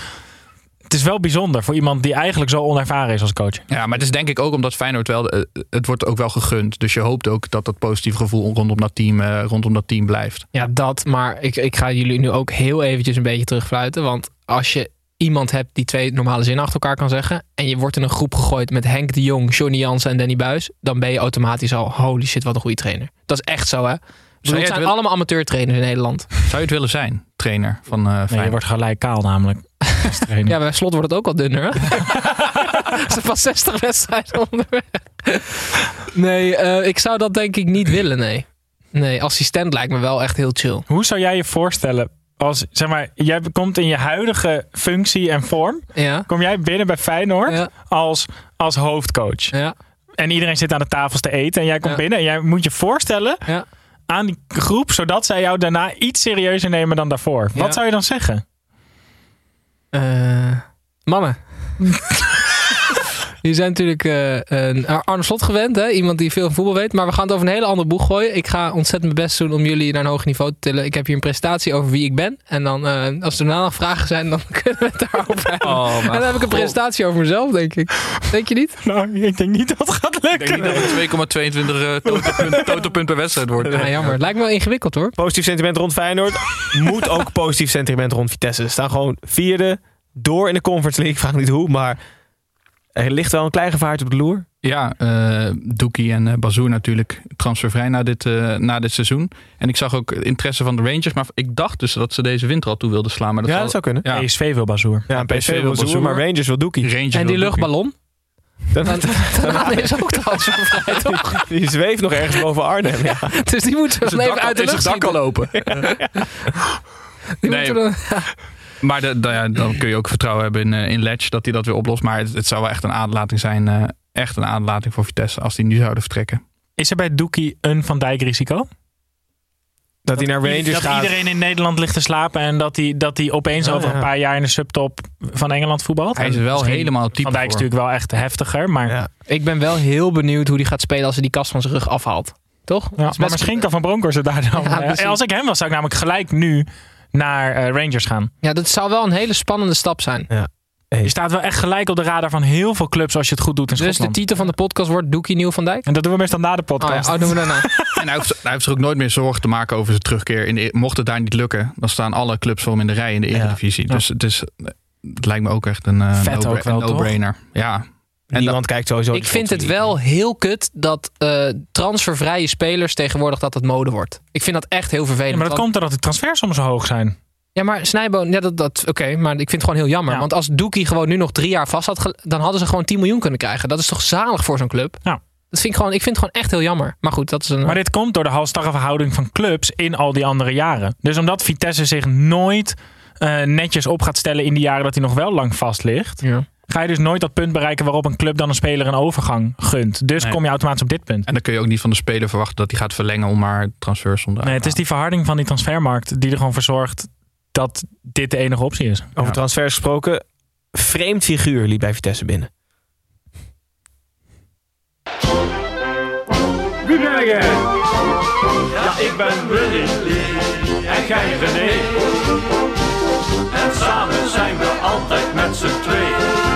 het is wel bijzonder voor iemand die eigenlijk zo onervaren is als coach. Ja, maar het is denk ik ook omdat Feyenoord wel... Het wordt ook wel gegund. Dus je hoopt ook dat dat positieve gevoel rondom dat team, uh, rondom dat team blijft. Ja, dat. Maar ik, ik ga jullie nu ook heel eventjes een beetje terugfluiten. Want als je iemand hebt die twee normale zinnen achter elkaar kan zeggen... en je wordt in een groep gegooid met Henk de Jong, Johnny Jansen en Danny Buis... dan ben je automatisch al, holy shit, wat een goede trainer. Dat is echt zo, hè? Zou het zijn wil... allemaal amateurtrainers in Nederland. Zou je het willen zijn, trainer van uh, nee, je wordt gelijk kaal namelijk. ja, bij slot wordt het ook al dunner. Ze pas 60 wedstrijden onderweg. Nee, uh, ik zou dat denk ik niet willen, nee. Nee, assistent lijkt me wel echt heel chill. Hoe zou jij je voorstellen als, zeg maar, jij komt in je huidige functie en vorm. Ja. Kom jij binnen bij Feyenoord ja. als, als hoofdcoach. Ja. En iedereen zit aan de tafels te eten. En jij komt binnen en jij moet je voorstellen ja. Aan die groep, zodat zij jou daarna iets serieuzer nemen dan daarvoor. Wat zou je dan zeggen? Uh, mannen. Je zijn natuurlijk uh, Arne Slot gewend, hè? iemand die veel van voetbal weet. Maar we gaan het over een hele andere boeg gooien. Ik ga ontzettend mijn best doen om jullie naar een hoger niveau te tillen. Ik heb hier een presentatie over wie ik ben. En dan, uh, als er daarna nog vragen zijn, dan kunnen we het daarover hebben. Oh, en dan heb ik een presentatie over mezelf, denk ik. Denk je niet? Nou, ik denk niet dat het gaat lukken. Ik denk niet dat het 2,22 totalpunt, totalpunt per wedstrijd wordt. Ja, jammer. Het lijkt me wel ingewikkeld hoor. Positief sentiment rond Feyenoord. Moet ook positief sentiment rond Vitesse. Ze staan gewoon vierde door in de Conference League. Ik vraag niet hoe, maar er ligt wel een klein gevaartje op de loer. Ja, uh, Doekie en uh, Bazoer natuurlijk transfervrij na dit, uh, na dit seizoen. En ik zag ook interesse van de Rangers. Maar ik dacht dus dat ze deze winter al toe wilden slaan. Maar dat ja, zal... dat zou kunnen. Ja. PSV wil Bazoer. Ja, PSV, PSV wil Bazoer, maar Rangers wil Doekie. Rangers en die luchtballon? Dan, dan, dan is ook transfervrij, toch? Die zweeft nog ergens boven Arnhem. Ja. dus die moeten we even uit de lucht Is het dak al lopen? Die nee. moeten we dan... Maar de, de, ja, dan kun je ook vertrouwen hebben in, uh, in Ledge dat hij dat weer oplost. Maar het, het zou wel echt een aderlating zijn. Uh, echt een aderlating voor Vitesse als die nu zouden vertrekken. Is er bij Doekie een Van Dijk risico? Dat, dat hij naar Rangers dat gaat. Dat iedereen in Nederland ligt te slapen en dat hij, dat hij opeens oh, over ja. een paar jaar in de subtop van Engeland voetbalt. Hij is wel Misschien, helemaal type Van Dijk is natuurlijk wel echt heftiger. Maar ja. Ik ben wel heel benieuwd hoe hij gaat spelen als hij die kast van zijn rug afhaalt. Toch? Ja, maar misschien kan Van Bronckhorst het daar dan. Ja, als ik hem was, zou ik namelijk gelijk nu naar uh, Rangers gaan. Ja, dat zou wel een hele spannende stap zijn. Ja. Je staat wel echt gelijk op de radar van heel veel clubs als je het goed doet in Dus de titel van de podcast wordt Doekie Nieuw van Dijk? En dat doen we meestal na de Oh, ja, podcast. oh, doen we daarna. En hij hoeft, hij hoeft zich ook nooit meer zorgen te maken over zijn terugkeer. In de, mocht het daar niet lukken, dan staan alle clubs voor hem in de rij in de Eredivisie. Dus het, is, het lijkt me ook echt een, eh, Vet no- ook wel, een no-brainer. Ja. En Niemand kijkt sowieso. Ik vind het wel heel kut dat eh, transfervrije spelers tegenwoordig dat het mode wordt. Ik vind dat echt heel vervelend. Ja, maar dat want- komt doordat de transfersommen zo hoog zijn. Ja, maar Snijboon, ja, dat, dat, oké, maar ik vind het gewoon heel jammer. Ja. Want als Doekie gewoon nu nog drie jaar vast had, dan hadden ze gewoon 10 miljoen kunnen krijgen. Dat is toch zalig voor zo'n club? Ja. Dat vind ik, gewoon, ik vind het gewoon echt heel jammer. Maar goed, dat is een. Maar dit komt door de halstarre verhouding van clubs in al die andere jaren. Dus omdat Vitesse zich nooit eh, netjes op gaat stellen in die jaren dat hij nog wel lang vast ligt, Ja. Ga je dus nooit dat punt bereiken waarop een club dan een speler een overgang gunt. Dus Nee. kom je automatisch op dit punt. En dan kun je ook niet van de speler verwachten dat hij gaat verlengen om maar transfers om Nee, het is die verharding van die transfermarkt die er gewoon voor zorgt dat dit de enige optie is. Over transfers gesproken. Vreemd figuur liep bij Vitesse binnen. Wie ben jij? Ja, ik ben Willy en jij René. En samen zijn we altijd met z'n tweeën.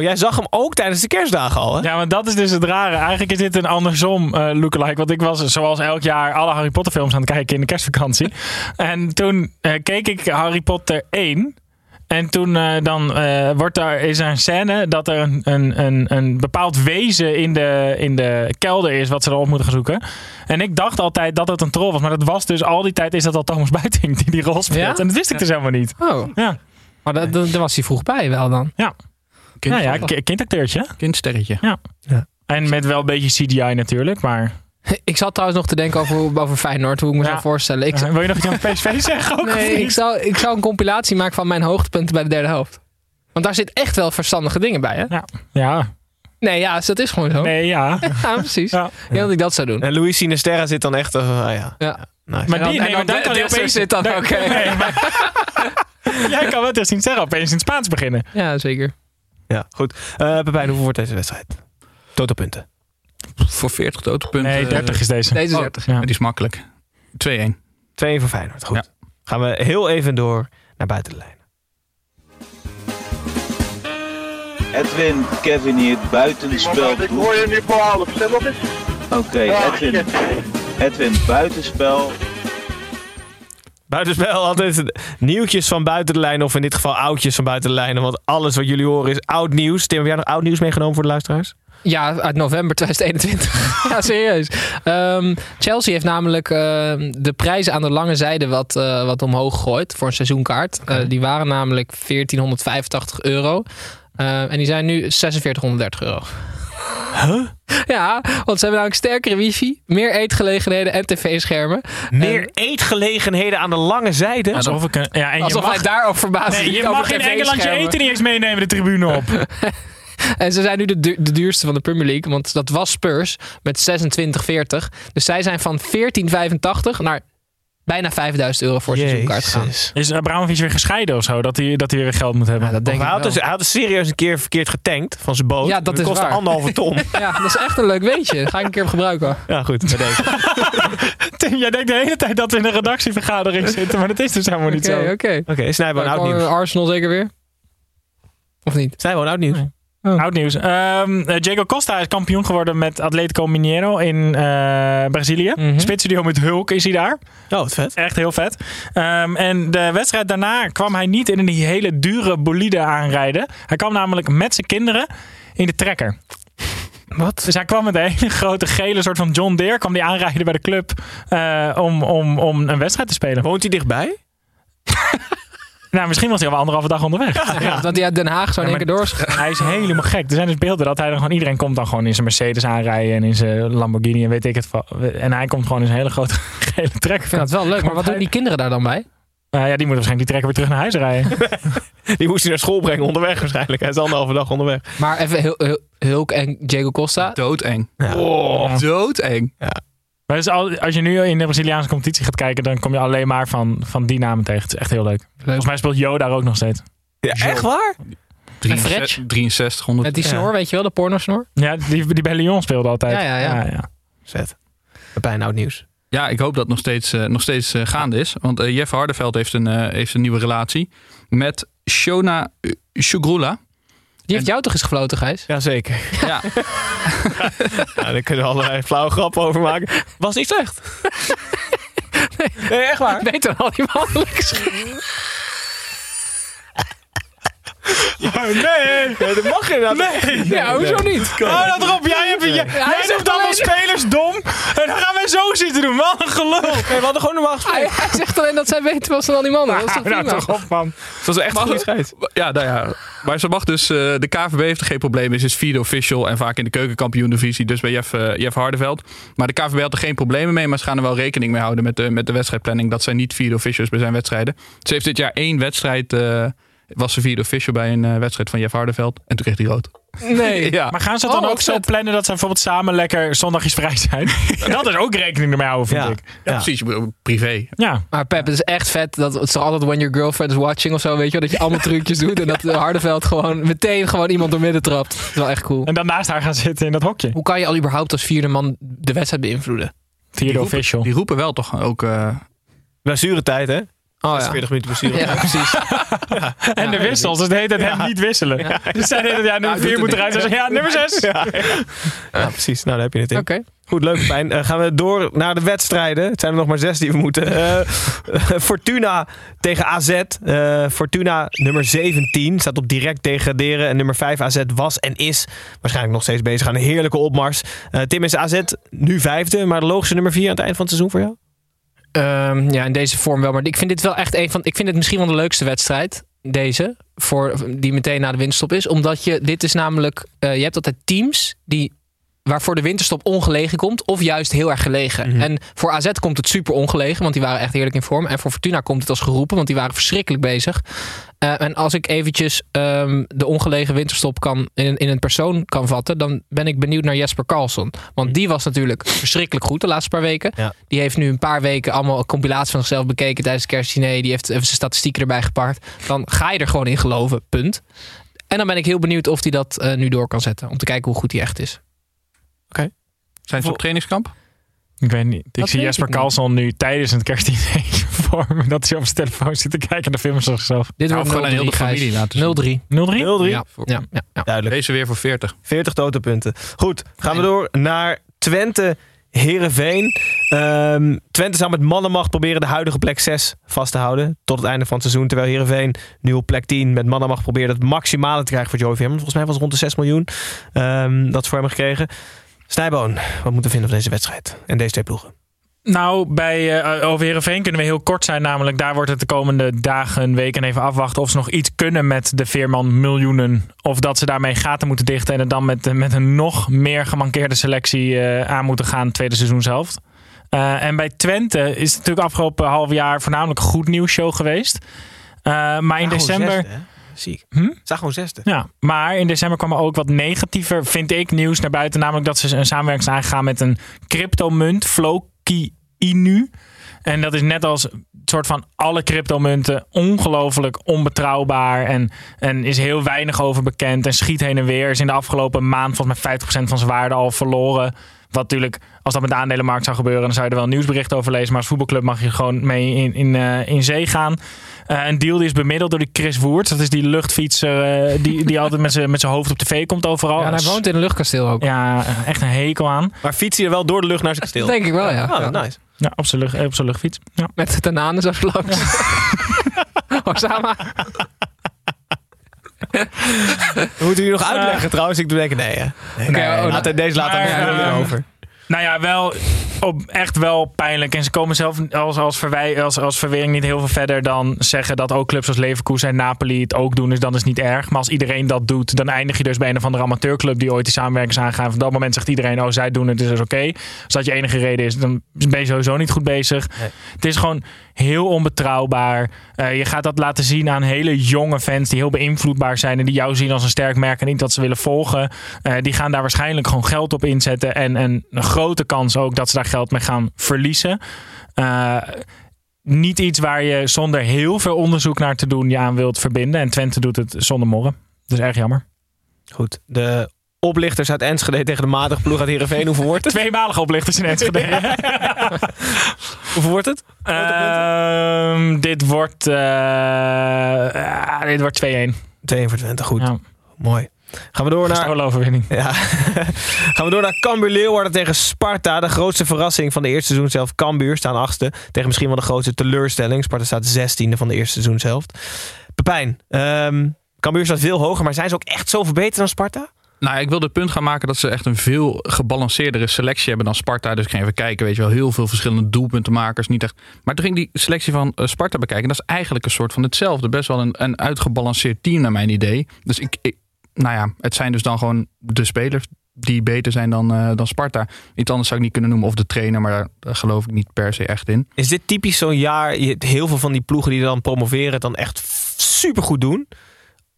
Jij zag hem ook tijdens de kerstdagen al, hè? Ja, maar dat is dus het rare. Eigenlijk is dit een andersom eh lookalike. Want ik was zoals elk jaar alle Harry Potter films aan het kijken in de kerstvakantie. en toen eh, keek ik Harry Potter 1. En toen eh, dan eh, wordt daar, is er een scène dat er een, een, een, een bepaald wezen in de, in de kelder is wat ze erop moeten gaan zoeken. En ik dacht altijd dat het een troll was. Maar dat was dus al die tijd is dat al Thomas Buiting die die rol speelt. Ja? En dat wist ik dus helemaal niet. Oh. Ja. Maar dat, dat- daar was hij vroeg bij wel dan. Ja. Ja, ja, ki- kindacteurtje. Kindsterretje. Ja. En met wel een beetje CGI natuurlijk, maar... Ik zat trouwens nog te denken over, over Feyenoord, hoe ik me Ja. zou voorstellen. Ik, wil je nog iets over PSV zeggen? Ook, nee, ik zou, ik zou een compilatie maken van mijn hoogtepunten bij de derde helft. Want daar zit echt wel verstandige dingen bij, hè? Ja. ja. Nee, ja, dat is gewoon zo. Nee, ja. Ja, precies. Ja. Ik denk dat ik dat zou doen. En Luis Sinisterra zit dan echt... ah, ja. Ja. Nice. Maar En dan- die, nee, maar dan dan kan de- je de- opeens... zit dan ook, nee, maar- Jij kan wel tegen zien zeggen opeens in het Spaans beginnen. Ja, zeker. Ja, goed. Eh Pepijn, hoeveel wordt deze wedstrijd? Totalpunten. Voor 40 totalpunten. Nee, 30 is deze. Deze is Oh, 30. Die is makkelijk. 2-1. 2 voor Feyenoord. Goed. Gaan we heel even door naar buiten de lijnen. Edwin, Kevin hier, buitenspel. Ik hoor je nu voor half, stem op eens. Oké, Edwin. Edwin, buitenspel. Buitenspel, altijd nieuwtjes van buiten de lijnen. Of in dit geval oudjes van buiten de lijnen. Want alles wat jullie horen is oud nieuws. Tim, heb jij nog oud nieuws meegenomen voor de luisteraars? Ja, uit november 2021. ja, serieus. Ehm, Chelsea heeft namelijk ehm, de prijzen aan de lange zijde wat, eh, wat omhoog gegooid voor een seizoenkaart. Eh, die waren namelijk 1485 euro. Eh, en die zijn nu 4630 euro. Huh? Ja, want ze hebben namelijk sterkere wifi, meer eetgelegenheden en tv-schermen. Meer eetgelegenheden aan de lange zijde. Alsof, ik een, ja, en Alsof je mag, hij daarop verbaasd nee, is je mag in Engeland je eten niet eens meenemen de tribune op. En ze zijn nu de, du- de duurste van de Premier League. Want dat was Spurs met 26,40. Dus zij zijn van 14,85 naar bijna 5000 euro voor een seizoenkaart gegaan. Jezus. Is Abramovic weer gescheiden of zo? Dat hij, dat hij weer geld moet hebben? Ja, dat denk Of hij, ik had dus, hij had dus serieus een keer verkeerd getankt van zijn boot. Ja, dat is kostte anderhalve ton. Ja, dat is echt een leuk weetje. Ga ik een keer op gebruiken. ja, goed. Bij. Tim, jij denkt de hele tijd dat we in een redactievergadering zitten, maar dat is dus helemaal niet Oké, zo. oké. Oké, Snijbo, Dan oud nieuws. Arsenal zeker weer? Of niet? Snijbo, oud nieuws. Nee. Oud nieuws. Ehm eh, Diego Costa is kampioen geworden met Atletico Mineiro in eh, Brazilië. Spitstudio met Hulk is hij daar. Oh, wat vet. Echt heel vet. Ehm, en de wedstrijd daarna kwam hij niet in een hele dure bolide aanrijden. Hij kwam namelijk met zijn kinderen in de trekker. Wat? Dus hij kwam met een hele grote gele soort van John Deere. kwam die aanrijden bij de club eh, om, om, om een wedstrijd te spelen. Woont hij dichtbij? Nou, misschien was hij al anderhalve dag onderweg. Ja, dat hij uit Den Haag zo in Ja, één keer door. Hij is helemaal gek. Er zijn dus beelden dat hij dan gewoon... Iedereen komt dan gewoon in zijn Mercedes aanrijden en in zijn Lamborghini en weet ik het. En hij komt gewoon in zijn hele grote gele trekker. Ik vind dat wel leuk. Maar wat doen die kinderen daar dan bij? Eh, ja, die moeten waarschijnlijk die trekker weer terug naar huis rijden. Die moest hij naar school brengen onderweg waarschijnlijk. Hij is anderhalve dag onderweg. Maar even Hul- Hul- Hulk en Diego Costa. Doodeng. Ja. Oh, doodeng. Maar dus al- als je nu in de Braziliaanse competitie gaat kijken, dan kom je alleen maar van, van die namen tegen. Het is echt heel leuk. Volgens mij speelt Jo daar ook nog steeds. Ja, echt waar? 63, 6300. Met die snor, weet je wel, de pornosnor. Ja, die, die bij Lyon speelde altijd. Ja, ja, ja. ja. Vet. Pepijn, oud nieuws. Ja, ik hoop dat het nog steeds, eh, nog steeds eh, gaande is. Want eh, Jeff Hardeveld heeft een, eh, heeft een nieuwe relatie met Shona Shugrula. Die heeft jou toch eens gefloten, Gijs? Jazeker. Ja. nou, daar kunnen we allerlei flauwe grappen over maken. Was niet slecht. nee, echt waar. Beter dan al die mannelijke nee, dat mag inderdaad. Nee. Ja, hoezo niet? Oh, dat erop. Jij, hebt, jij, zegt allemaal alleen- spelers dom. En dan gaan wij zo zitten doen. Wat een gelul. Nee, we hadden gewoon normaal Hij, gesproken. hij zegt alleen dat zij beter was dan al die mannen. Dat is toch Nou, prima? toch op, man. Dat was echt een goede scheids. Ja, nou ja. Maar ze mag dus... eh, de KVB heeft er geen probleem mee. Ze is vierde official en vaak in de keukenkampioen-divisie. Dus bij Jeff, eh, Jeff Hardeveld. Maar de KVB had er geen problemen mee. Maar ze gaan er wel rekening mee houden met de, met de wedstrijdplanning. Dat zij niet vierde officials bij zijn wedstrijden. Ze heeft dit jaar één wedstrijd... eh, was ze vierde official bij een eh, wedstrijd van Jeff Hardeveld. En toen kreeg hij rood. Nee. Ja. Maar gaan ze het dan Oh, ook zo plannen dat ze bijvoorbeeld samen lekker zondagjes vrij zijn? dat is ook rekening ermee houden, vind Ja. ik. Ja, precies. Privé. Ja. Maar Pep, het is echt vet. Dat het is toch altijd when your girlfriend is watching of zo, weet je wel. Dat je allemaal trucjes doet. En dat de Hardeveld gewoon meteen gewoon iemand door midden trapt. Dat is wel echt cool. En dan naast haar gaan zitten in dat hokje. Hoe kan je al überhaupt als vierde man de wedstrijd beïnvloeden? Vierde Die roepen, official. die roepen wel toch ook... eh, Blessuretijd, hè? Oh ja. 40 minuten blessure. Ja, precies. En de wissels, dus de hele tijd hem niet wisselen. Dus zij deden ja, nummer doet 4 het moet eruit. Ze zeggen, ja, nummer 6. Ja, ja, precies. Nou, daar heb je het in. Oké. Goed, leuk Pijn. Eh, gaan we door naar de wedstrijden. Het zijn er nog maar zes die we moeten. Eh, Fortuna tegen AZ. Eh, Fortuna nummer 17 staat op direct degraderen. En nummer 5 AZ was en is waarschijnlijk nog steeds bezig aan een heerlijke opmars. Eh, Tim is AZ nu vijfde, maar de logische nummer 4 aan het eind van het seizoen voor jou? Ehm, ja, in deze vorm wel. Maar ik vind dit wel echt een van. Ik vind het misschien wel de leukste wedstrijd. Deze. Voor, die meteen na de winterstop is. Omdat je. Dit is namelijk. eh, je hebt altijd teams die. Waarvoor de winterstop ongelegen komt. Of juist heel erg gelegen. En voor AZ komt het super ongelegen. Want die waren echt heerlijk in vorm. En voor Fortuna komt het als geroepen. Want die waren verschrikkelijk bezig. Eh, en als ik eventjes ehm, de ongelegen winterstop kan, in, in een persoon kan vatten. Dan ben ik benieuwd naar Jesper Karlsson. Want die was natuurlijk verschrikkelijk goed de laatste paar weken. Ja. Die heeft nu een paar weken allemaal een compilatie van zichzelf bekeken tijdens het kerstdiner. Die heeft even zijn statistieken erbij gepakt. Dan ga je er gewoon in geloven, punt. En dan ben ik heel benieuwd of hij dat eh, nu door kan zetten. Om te kijken hoe goed hij echt is. Zijn ze op trainingskamp? Ik weet niet. Ik Dat zie Jesper. Carlson nu tijdens het kerstdiner voor me dat hij op zijn telefoon zit te kijken en de filmen zichzelf. Dit wordt gewoon 0-3, Gijs. familie laten zien. 0-3. 0-3? 0-3. Ja, ja, ja, ja. Duidelijk. Deze weer voor 40. 40 totenpunten. Goed, gaan we door naar Twente. Herenveen. Ehm Twente zou met mannenmacht proberen de huidige plek 6 vast te houden. Tot het einde van het seizoen. Terwijl Herenveen nu op plek 10 met mannenmacht probeert het maximale te krijgen voor Joey Veerman. Volgens mij was het rond de 6 miljoen ehm, dat ze voor hem gekregen. Snijboon, wat moeten we vinden van deze wedstrijd en deze twee ploegen? Nou, bij uh, over Heerenveen kunnen we heel kort zijn. Namelijk, daar wordt het de komende dagen, weken even afwachten of ze nog iets kunnen met de Veerman miljoenen. Of dat ze daarmee gaten moeten dichten en het dan met, met een nog meer gemankeerde selectie eh, aan moeten gaan, tweede seizoen zelf. Uh, en bij Twente is het natuurlijk afgelopen half jaar voornamelijk een goed nieuws show geweest. Maar in december. Ziek. Hm? Zag gewoon zesde. Ja, maar in december kwam er ook wat negatiever, vind ik, nieuws naar buiten. Namelijk dat ze een samenwerking zijn aangegaan met een cryptomunt, Floki Inu. En dat is net als soort van alle cryptomunten ongelooflijk onbetrouwbaar. En, en is heel weinig over bekend. En schiet heen en weer. Is in de afgelopen maand volgens mij 50% van zijn waarde al verloren. Wat natuurlijk, als dat met de aandelenmarkt zou gebeuren, dan zou je er wel een nieuwsbericht over lezen. Maar als voetbalclub mag je gewoon mee in, in, uh, in zee gaan. Uh, een deal die is bemiddeld door die Chris Woerts. Dat is die luchtfietser uh, die, die altijd met zijn met hoofd op tv komt overal. Ja, hij woont in een luchtkasteel ook. Ja, echt een hekel aan. Maar fiets je er wel door de lucht naar zijn kasteel? Dat denk ik wel, ja. Oh, ja. nice. Ja, op zijn, lucht, op zijn luchtfiets. Ja. Met de tananen zo langs. Osama. Moeten jullie nog uitleggen trouwens? Ik doe denken, nee. hè? nee, Okay, nee. Laat, deze laat dan maar, over. Nou ja, wel op, echt wel pijnlijk. En ze komen zelf als, als, verwij, als, als verwering niet heel veel verder dan zeggen dat ook clubs als Leverkusen en Napoli het ook doen. Dus dan is het niet erg. Maar als iedereen dat doet, dan eindig je dus bij een of andere amateurclub die ooit die samenwerkings aangaan. Van dat moment zegt iedereen, oh zij doen het, dus dat is oké. Okay. Als dat je enige reden is, dan ben je sowieso niet goed bezig. Nee. Het is gewoon heel onbetrouwbaar. Uh, je gaat dat laten zien aan hele jonge fans die heel beïnvloedbaar zijn en die jou zien als een sterk merk en niet dat ze willen volgen. Uh, die gaan daar waarschijnlijk gewoon geld op inzetten en, en een grote kans ook dat ze daar geld mee gaan verliezen. Uh, niet iets waar je zonder heel veel onderzoek naar te doen je aan wilt verbinden. En Twente doet het zonder morren. Is erg jammer. Goed, de oplichters uit Enschede tegen de matige ploeg uit Heerenveen. Hoeveel wordt het? Tweemalige oplichters in Enschede. Hoeveel wordt het? Ehm, dit wordt, eh, ah, dit wordt 2-1. 2 voor Twente, goed. Mooi. Gaan we door naar... Gestolen-overwinning. Ja. Gaan we door naar Cambuur Leeuwarden tegen Sparta. De grootste verrassing van de eerste seizoen zelf. Cambuur staan achtste. Tegen misschien wel de grootste teleurstelling. Sparta staat zestiende van de eerste seizoen zelf. Pepijn, ehm Cambuur staat veel hoger. Maar zijn ze ook echt zo verbeterd dan Sparta? Nou, ik wil het punt gaan maken dat ze echt een veel gebalanceerdere selectie hebben dan Sparta. Dus ik ga even kijken, weet je wel, heel veel verschillende doelpuntenmakers. Niet echt. Maar toen ging die selectie van eh, Sparta bekijken. Dat is eigenlijk een soort van hetzelfde. Best wel een, een uitgebalanceerd team naar mijn idee. Dus ik, ik, nou ja, het zijn dus dan gewoon de spelers die beter zijn dan, eh, dan Sparta. Iets anders zou ik niet kunnen noemen. Of de trainer, maar daar, geloof ik niet per se echt in. Is dit typisch zo'n jaar? Heel veel van die ploegen die dan promoveren, dan echt super goed doen.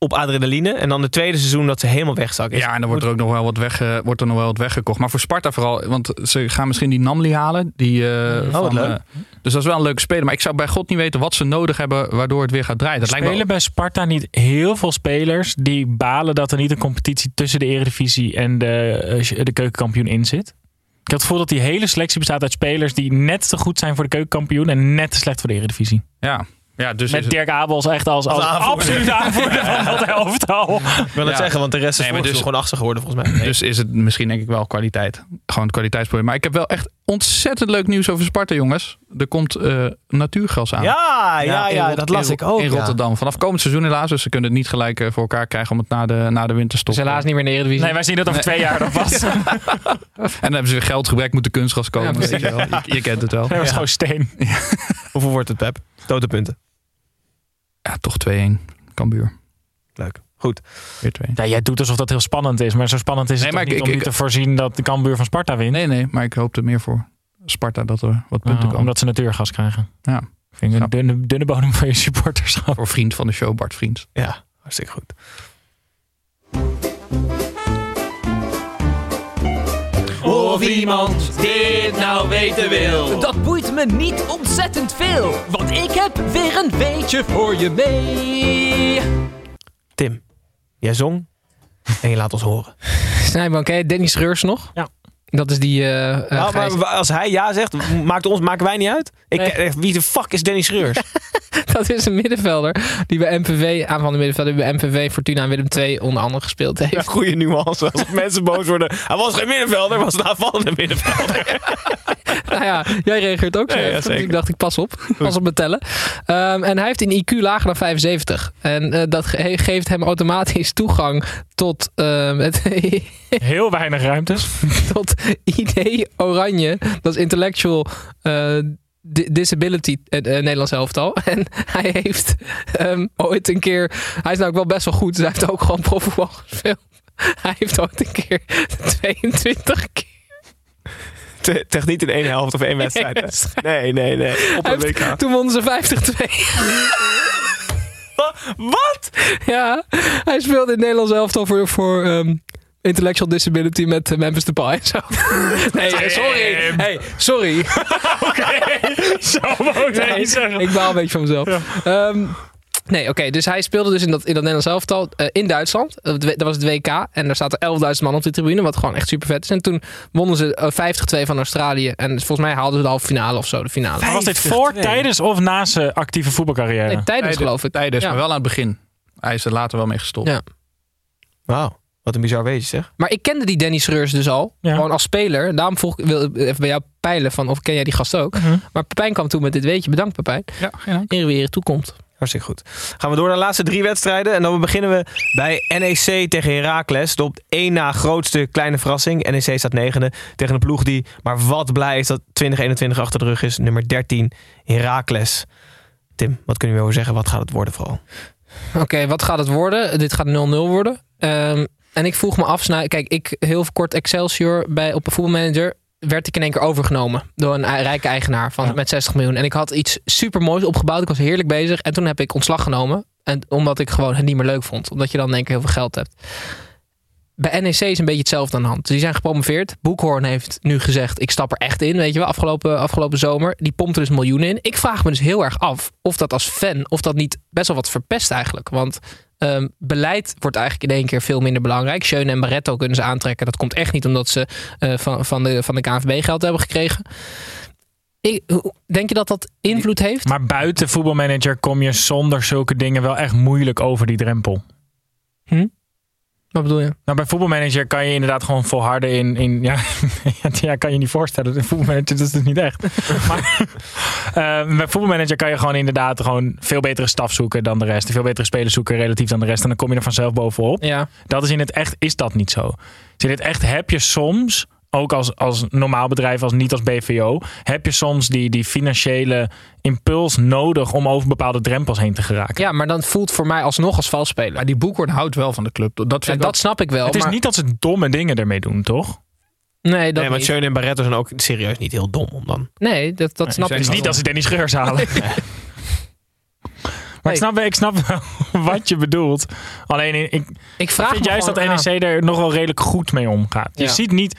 Op adrenaline. En dan het tweede seizoen dat ze helemaal wegzakken. Ja, en dan wordt er ook nog wel wat, weg, wordt er nog wel wat weggekocht. Maar voor Sparta vooral, want ze gaan misschien die Namli halen. Die, eh, wat van, leuk. eh, dus dat is wel een leuke speler. Maar ik zou bij God niet weten wat ze nodig hebben waardoor het weer gaat draaien. Dat lijkt me Spelen bij Sparta niet heel veel spelers die balen dat er niet een competitie tussen de Eredivisie en de, eh, de keukenkampioen in zit? Ik heb het gevoel dat die hele selectie bestaat uit spelers die net te goed zijn voor de keukenkampioen en net te slecht voor de Eredivisie. Ja, ja dus Met Dirk Abels echt als, als, Als aanvoerder. absoluut aanvoerder van dat elftal. Ik wil het Ja. zeggen, want de rest is Nee, dus, gewoon achter geworden volgens mij. Dus is het misschien denk ik wel kwaliteit. Gewoon het kwaliteitsprobleem. Maar ik heb wel echt ontzettend leuk nieuws over Sparta, jongens. Er komt eh, natuurgas aan. Ja, ja, ja, dat las in- ik ook. In ja. Rotterdam. Vanaf komend seizoen helaas. Dus ze kunnen het niet gelijk eh, voor elkaar krijgen om het na de, na de winterstop. Dus helaas niet meer in de Eredivisie. Nee, wij zien dat over twee jaar dan pas. En dan hebben ze weer geldgebrek, moeten kunstgas komen. Ja, weet je, wel. Je, je kent het wel. Dat was gewoon steen. Hoeveel wordt het, Pep? Stotenpunten. Ja, toch 2-1. Cambuur. Leuk. Goed. Weer 2 Ja, jij doet alsof dat heel spannend is, maar zo spannend is het Nee, maar niet ik- om ik- nu te voorzien dat de Cambuur van Sparta wint. Nee, nee. Maar ik hoopte meer voor Sparta dat er wat punten Oh, komen. omdat ze natuurgas krijgen. Ja. Vind ik een dunne, dunne bodem van je supporterschap. Voor vriend van de show, Bart Vriend. Ja, hartstikke goed. Of iemand dit nou weten wil. Dat boeit me niet ontzettend veel, want ik heb weer een beetje voor je mee. Tim, jij zong en je laat ons horen. Snijboom, ken je Dennis Reurs nog? Ja. Dat is die... eh, eh, Nou, maar als hij ja zegt, maakt, ons, maken wij niet uit. Ik, Nee. eh, Wie de fuck is Dennis Schreurs? dat is een middenvelder die bij MVV, aanvallende middenvelder, die bij MVV, Fortuna en Willem II onder andere gespeeld heeft. Ja, goede nuance. Als mensen boos worden. Hij was geen middenvelder, was een aanvallende middenvelder. nou ja, jij reageert ook zo. Ja, ja, dus ik dacht, ik pas op. Pas op mijn tellen. Ehm, en hij heeft een IQ lager dan 75. En dat ge- geeft hem automatisch toegang tot, ehm, het, Heel weinig ruimtes. tot ID Oranje. Dat is Intellectual Di- Disability eh, Nederlands elftal. En hij heeft ehm, ooit een keer... Hij is nou ook wel best wel goed. Dus hij heeft ook gewoon profvoetbal gespeeld. Hij heeft ooit een keer 22 keer... Te- Tegen niet in één helft of één wedstrijd. Nee, nee, nee. Op een WK. toen wonnen ze 50-2. Wat? Ja, hij speelde in het Nederlands elftal voor, voor ehm, Intellectual Disability met eh, Memphis Depay zo. Nee, sorry. Hey, sorry. Zo dat Nee, niet zeggen. ik baal een beetje van mezelf. Ehm, nee, oké. dus hij speelde dus in dat, in dat Nederlands elftal eh, in Duitsland. Eh, dat was het WK. En daar zaten 11.000 man op de tribune. Wat gewoon echt super vet is. En toen wonnen ze eh, 50-2 van Australië. En volgens mij haalden ze de halve finale of zo. De finale. Maar was dit voor, 50-2? tijdens of na zijn actieve voetbalcarrière? Nee, tijdens geloof ik. Tijdens, Ja. maar wel aan het begin. Hij is er later wel mee gestopt. Ja. Wauw, wat een bizar weetje zeg. Maar ik kende die Danny Schreurs dus al. Ja. Gewoon als speler. Daarom vroeg ik wil ik even bij jou peilen van of ken jij die gast ook. Mhm. Maar Pepijn kwam toen met dit weetje. Bedankt Pepijn. Ja, geen dank. Eer wie eer toekomt. Hartstikke goed. Gaan we door naar de laatste drie wedstrijden. En dan beginnen we bij NEC tegen Heracles. De op één na grootste kleine verrassing. NEC staat negende tegen een ploeg die maar wat blij is dat 2021 achter de rug is. Nummer 13, Heracles. Tim, wat kun je over zeggen? Wat gaat het worden vooral? Oké, wat gaat het worden? Dit gaat 0-0 worden. Ehm, en ik vroeg me af, nou, kijk, ik heel kort Excelsior bij, op een voetbalmanager werd ik in één keer overgenomen door een rijke eigenaar van, Ja. met 60 miljoen. En ik had iets super moois opgebouwd. Ik was heerlijk bezig. En toen heb ik ontslag genomen. En omdat ik gewoon het niet meer leuk vond. Omdat je dan in één keer heel veel geld hebt. bij NEC is een beetje hetzelfde aan de hand. Die zijn gepromoveerd. Boekhoorn heeft nu gezegd, ik stap er echt in, weet je wel, afgelopen, afgelopen zomer. Die pompt er dus miljoenen in. Ik vraag me dus heel erg af of dat als fan, of dat niet best wel wat verpest eigenlijk. Want ehm, beleid wordt eigenlijk in één keer veel minder belangrijk. Schöne en Barretto kunnen ze aantrekken. Dat komt echt niet omdat ze eh, van, van, de, van de KNVB geld hebben gekregen. Ik, denk je dat dat invloed heeft? Maar buiten voetbalmanager kom je zonder zulke dingen wel echt moeilijk over die drempel. Hm? Wat bedoel je? Nou, bij voetbalmanager kan je inderdaad gewoon volharden in... in ja, ja, kan je niet voorstellen. Een voetbalmanager dat is het niet echt. maar eh, bij voetbalmanager kan je gewoon inderdaad gewoon veel betere staf zoeken dan de rest. Veel betere spelers zoeken relatief dan de rest. En dan kom je er vanzelf bovenop. Ja. Dat is in het echt, is dat niet zo. Dus in het echt heb je soms, ook als, als normaal bedrijf, als niet als BVO, heb je soms die, die financiële impuls nodig om over bepaalde drempels heen te geraken. Ja, maar dan voelt voor mij alsnog als valsspeler. Maar die Boekhoorn houdt wel van de club. Dat, vind Ja, ik dat snap ik wel. het is maar- niet dat ze domme dingen ermee doen, toch? Nee, dat Nee, want. Schöne en Barretto zijn ook serieus niet heel dom om dan. Nee, dat, dat snap Het ik is niet dat ze Dennis Geurs halen. Maar ik snap, ik snap wel wat je bedoelt. Alleen ik, ik vraag vind me juist dat NEC er nog wel redelijk goed mee omgaat. Je Ja. ziet niet...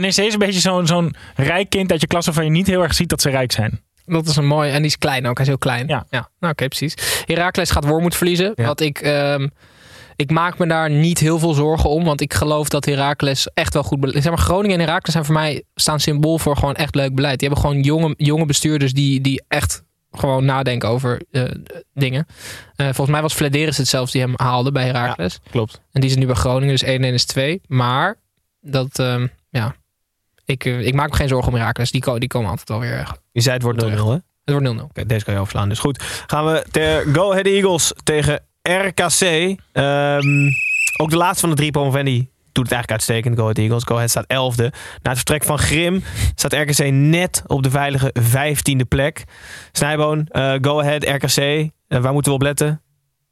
NEC is een beetje zo'n zo'n rijk kind uit je klas waarvan je niet heel erg ziet dat ze rijk zijn. Dat is een mooi. En die is klein ook. Hij is heel klein. Ja. Nou, oké, precies. Heracles gaat Wormoed verliezen. Wat ik... ehm, ik maak me daar niet heel veel zorgen om. Want ik geloof dat Heracles echt wel goed... Zeg maar, Groningen en Heracles zijn voor mij... staan symbool voor gewoon echt leuk beleid. Die hebben gewoon jonge, jonge bestuurders die, die echt gewoon nadenken over eh, dingen. Eh, volgens mij was Flederis het zelfs die hem haalde bij Heracles. Klopt. En die is nu bij Groningen, dus 1-1 is 2. Maar dat, ehm, ja, ik, eh, ik maak me geen zorgen om Heracles. Die, die komen altijd wel weer. Het Je zei het wordt 0-0 hè? Oké, wordt 0-0. deze kan je overslaan. Dus goed. Gaan we ter Go Ahead Eagles tegen RKC. Ehm, ook de laatste van de drie promovendi doet het eigenlijk uitstekend. Go Ahead Eagles. Go Ahead staat 11e. Na het vertrek van Grim staat RKC net op de veilige 15e plek. Snijboon, eh, Go Ahead RKC. Eh, waar moeten we op letten?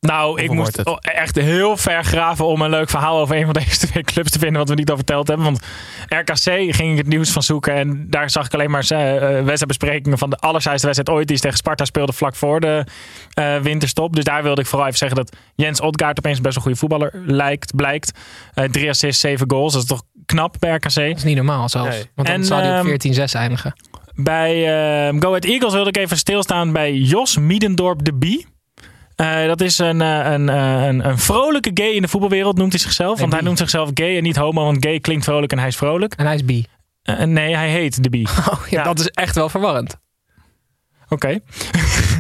Nou, ik moest echt heel ver graven om een leuk verhaal over een van deze twee clubs te vinden wat we niet al verteld hebben. Want RKC ging ik het nieuws van zoeken en daar zag ik alleen maar eh, eh, wedstrijdbesprekingen van de allersaaiste wedstrijd ooit die tegen Sparta speelde vlak voor de eh, winterstop. Dus daar wilde ik vooral even zeggen dat Jens Odgaard opeens best een goede voetballer lijkt, blijkt. Eh drie assists, zeven goals. Dat is toch knap bij RKC. Dat is niet normaal zelfs. Want dan En, zou hij ehm, op 14-6 eindigen. Bij eh, Go Ahead Eagles wilde ik even stilstaan bij Jos Miedendorp de Bie. Eh, dat is een, eh, een, eh, een, een vrolijke gay in de voetbalwereld, noemt hij zichzelf. want hij noemt zichzelf gay en niet homo, want gay klinkt vrolijk en hij is vrolijk. En hij is bi. Nee, hij heet de Bie. Oh, ja, Dat is echt wel verwarrend. Oké.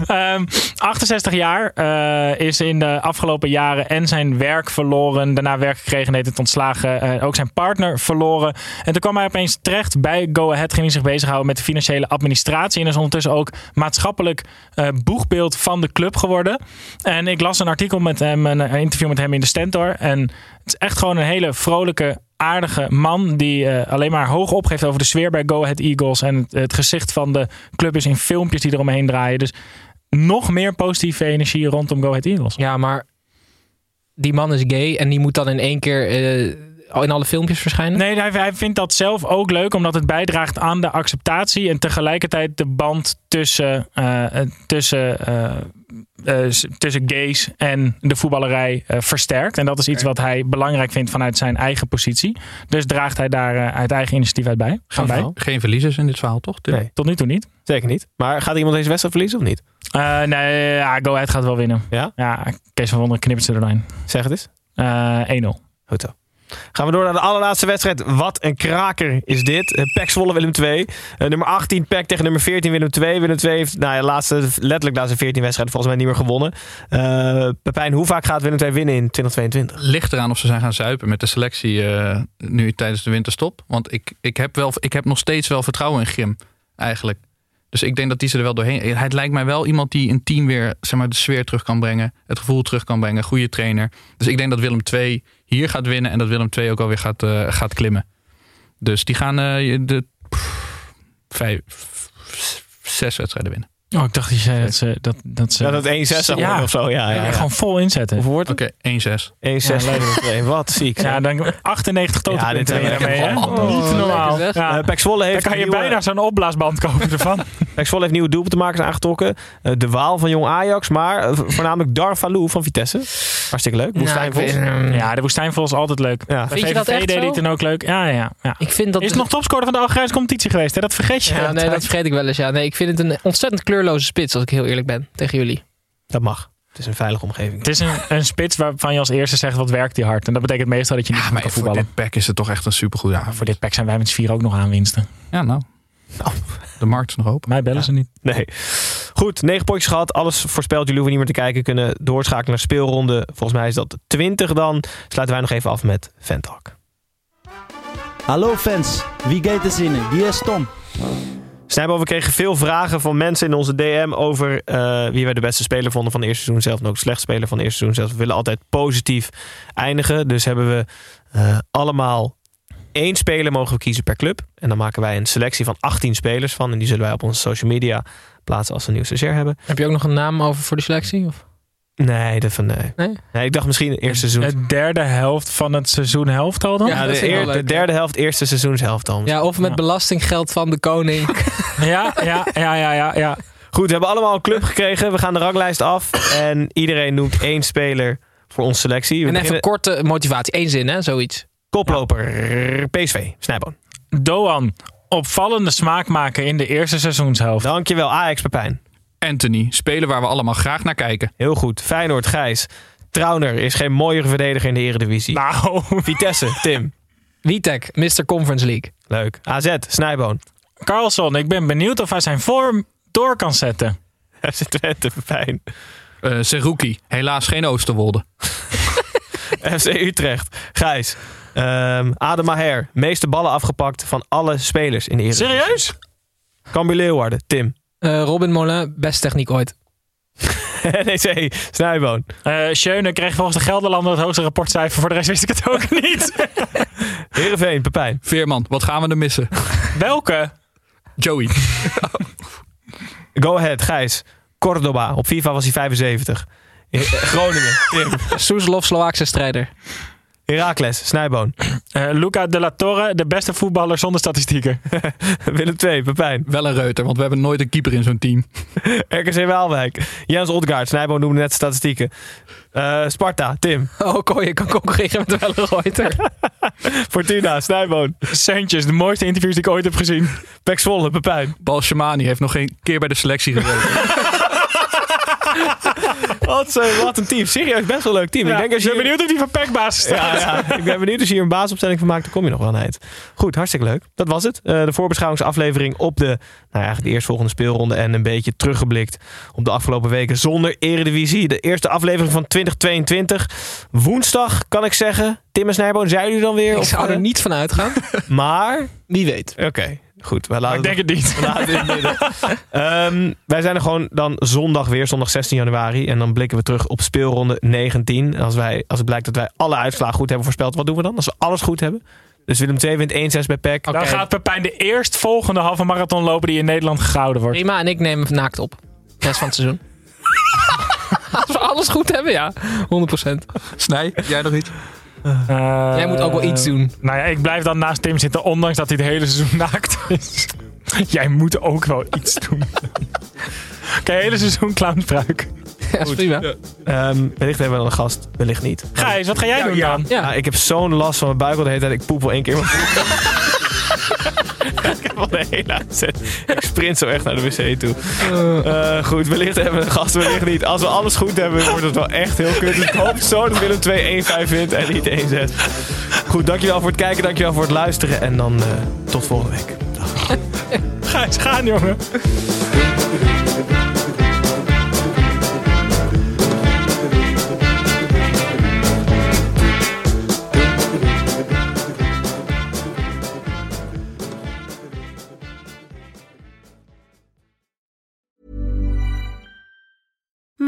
Ehm, 68 jaar eh, is in de afgelopen jaren en zijn werk verloren. Daarna werk gekregen, deed het ontslagen. eh, ook zijn partner verloren. En toen kwam hij opeens terecht bij Go Ahead. Ging hij zich bezighouden met de financiële administratie. En is ondertussen ook maatschappelijk eh, boegbeeld van de club geworden. En ik las een artikel met hem, een interview met hem in de Stentor. En het is echt gewoon een hele vrolijke aardige man die eh, alleen maar hoog opgeeft over de sfeer bij Go Ahead Eagles. En het, het gezicht van de club is in filmpjes die eromheen draaien. Dus nog meer positieve energie rondom Go Ahead Eagles. Ja, maar die man is gay en die moet dan in één keer eh, in alle filmpjes verschijnen? Nee, hij, hij vindt dat zelf ook leuk, omdat het bijdraagt aan de acceptatie en tegelijkertijd de band tussen, eh, tussen, tussen gays en de voetballerij eh, versterkt. En dat is iets wat hij belangrijk vindt vanuit zijn eigen positie. Dus draagt hij daar eh, uit eigen initiatief uit bij. Gaan bij. Geen verliezers in dit verhaal, toch? Nee. Tot nu toe niet. Zeker niet. Maar gaat iemand deze wedstrijd verliezen of niet? Eh, nee, ja, Go Ahead gaat wel winnen. Ja? Ja, Kees van Wonderen knippert ze er doorheen. Zeg het eens. Eh 1-0. Goed zo. Gaan we door naar de allerlaatste wedstrijd. Wat een kraker is dit. Uh, PEC Zwolle Willem 2. Uh, nummer 18 PEC tegen nummer 14 Willem 2. Willem 2 heeft nou ja, laatste, letterlijk laatste 14 wedstrijden volgens mij niet meer gewonnen. Uh, Pepijn, hoe vaak gaat Willem 2 winnen in 2022? Ligt eraan of ze zijn gaan zuipen met de selectie nu tijdens de winterstop. Want ik, ik, heb wel, ik heb nog steeds wel vertrouwen in Grim eigenlijk. Dus ik denk dat die ze er wel doorheen. Het lijkt mij wel iemand die een team weer zeg maar, de sfeer terug kan brengen. Het gevoel terug kan brengen. Goede trainer. Dus ik denk dat Willem 2 hier gaat winnen. En dat Willem 2 ook alweer gaat, uh, gaat klimmen. Dus die gaan uh, de pff, vijf, zes wedstrijden winnen. Oh, ik dacht dat je zei dat ze... Dat, dat, ze, ja, dat 1-6 zou worden ja. of zo. Ja, ja, ja. Gewoon vol inzetten. Hoeveel wordt het? Oké, okay, 1-6. 1-6. Wat ziek. Ja, dan 98 tot ja, dit daarmee. Hè? Oh, niet normaal. Ja. Uh, Pek Zwolle heeft dan kan je nieuwe... bijna zo'n opblaasband kopen ervan. Pek Zwolle heeft nieuwe doelpuntenmakers aangetrokken. Eh, de Waal van Jong Ajax, maar eh, voornamelijk Darvalou van Vitesse. Hartstikke leuk. Woestijnvos. Nou, Ja, de woestijnvol is altijd leuk. Ja. Vind je dat echt deed ook leuk. Ja, ja, ja. Ik vind dat Is nog topscorer van de Algerijnse competitie geweest, hè? Dat vergeet je. Ja, nee, dat vergeet ik wel eens. Ja. Nee, ik vind het een ontzettend kleurloze spits, als ik heel eerlijk ben tegen jullie. Dat mag. Het is een veilige omgeving. Het is een, een spits waarvan je als eerste zegt wat werkt die hard. En dat betekent meestal dat je niet Ja, maar kan voor voetballen. dit pack is het toch echt een supergoed avond. Voor dit pack zijn wij met z'n vier ook nog aanwinsten. Ja, nou. De markt is nog open. Mij bellen ze niet. Nee. Goed, negen potjes gehad. Alles voorspeld. Jullie hoeven niet meer te kijken. Kunnen doorschakelen naar speelronde. Volgens mij is dat 20 dan. Sluiten wij nog even af met Ventalk. Hallo fans, wie gaat er zinnen? Wie is Tom? Snijbo, we kregen veel vragen van mensen in onze DM over eh, wie wij de beste speler vonden van het eerste seizoen zelf. En ook de slechtste speler van het eerste seizoen zelf. We willen altijd positief eindigen. Dus hebben we eh, allemaal één speler mogen we kiezen per club. En dan maken wij een selectie van 18 spelers van. En die zullen wij op onze social media plaatsen als we een nieuw stagiair hebben. Heb je ook nog een naam over voor de selectie? Of? Nee, dat van nee. Nee? nee. Ik dacht misschien het eerste seizoen. De derde helft van het seizoen helft al dan? Ja, de, eer- leuk, de derde helft, eerste seizoenshelft dan. Ja, of met Ja. belastinggeld van de koning. Ja, ja, ja, ja, ja. ja. Goed, we hebben allemaal een club gekregen. We gaan de ranglijst af. En iedereen noemt één speler voor onze selectie. We en even beginnen korte motivatie. Eén zin, hè? Zoiets. Koploper PSV, Snijboon. Doan, opvallende smaakmaker in de eerste seizoenshelft. Dankjewel, Ajax Pepijn. Anthony, speler waar we allemaal graag naar kijken. Heel goed. Feyenoord, Gijs. Trauner is geen mooiere verdediger in de Eredivisie. Nou, Vitesse, Tim. Witek, Mr. Conference League. Leuk. AZ, Snijboon. Carlson, ik ben benieuwd of hij zijn vorm door kan zetten. FC Twente, Pepijn. Eh Seruki, helaas geen Oosterwolde. FC Utrecht, Gijs. Ehm Adem Maher, meeste ballen afgepakt van alle spelers in de Eredivisie. Serieus? Cambuur Leeuwarden, Tim. Eh, Robin Moulin, best techniek ooit. NEC, Snijboon. Eh Schöne kreeg volgens de Gelderlander het hoogste rapportcijfer. Voor de rest wist ik het ook niet. Heerenveen, Pepijn. Veerman, wat gaan we er missen? Welke? Joey. Go ahead, Gijs. Cordoba, op FIFA was hij 75. Eh, Groningen, Tim. Soeslof, Slovaakse strijder. Heracles, Snijboon. Eh, Luca de la Torre, de beste voetballer zonder statistieken. Willem II, Pepijn. Wel een reuter, want we hebben nooit een keeper in zo'n team. RKC Waalwijk. Jens Odgaard, Snijboon noemde net statistieken. Eh, Sparta, Tim. Oh, kon je kan concurreren met wel een Reuter. Fortuna, Snijboon. Seuntjes, de mooiste interviews die ik ooit heb gezien. Pek Zwolle, Pepijn. Bal Shamani heeft nog geen keer bij de selectie gezeten. Wat, eh, wat een team. Serieus, best wel een leuk team. Ja, ik denk als je ben benieuwd of die van Peck basis staat. Ja, ja, ik ben benieuwd als je hier een basisopstelling van maakt, dan kom je nog wel aan het eind. Goed, hartstikke leuk. Dat was het. Eh, de voorbeschouwingsaflevering op de, nou ja, eigenlijk de eerstvolgende speelronde en een beetje teruggeblikt op de afgelopen weken zonder eredivisie. De eerste aflevering van 2022. Woensdag, kan ik zeggen. Tim en Snijboon, zijn jullie dan weer? Ik Of, zou er eh, niet van uitgaan. Maar, Wie weet. oké. Goed, we Maar laten ik denk het niet. we laten het midden. Ehm, wij zijn er gewoon dan zondag weer, zondag 16 januari. En dan blikken we terug op speelronde 19. En als, wij, als het blijkt dat wij alle uitslagen goed hebben voorspeld, wat doen we dan? Als we alles goed hebben? Dus Willem II wint 1-6 bij PEC. Dan gaat Pepijn de eerstvolgende halve marathon lopen die in Nederland gehouden wordt. Prima, en ik neem hem naakt op. De rest van het seizoen. Als we alles goed hebben, ja. 100%. Snij, jij nog iets? Jij moet ook wel iets doen. Nou ja, ik blijf dan naast Tim zitten, ondanks dat hij het hele seizoen naakt is. Jij moet ook wel iets doen. Oké, hele seizoen clownspruik. Ja, is prima. Ehm, wellicht hebben we dan een gast, wellicht niet. Gijs, wat ga jij doen dan? Ja. Ik heb zo'n last van mijn buik al de hele tijd. Ik poep wel één keer. ik heb al de hele uitzet. Ik sprint zo echt naar de wc toe. Eh, goed, wellicht hebben we een gast, wellicht niet. Als we alles goed hebben, wordt het wel echt heel kut. Dus ik hoop zo dat Willem 2 1-5 wint en niet 1-6. Goed, dankjewel voor het kijken, dankjewel voor het luisteren. En dan eh, tot volgende week. Gijs, gaan jongen.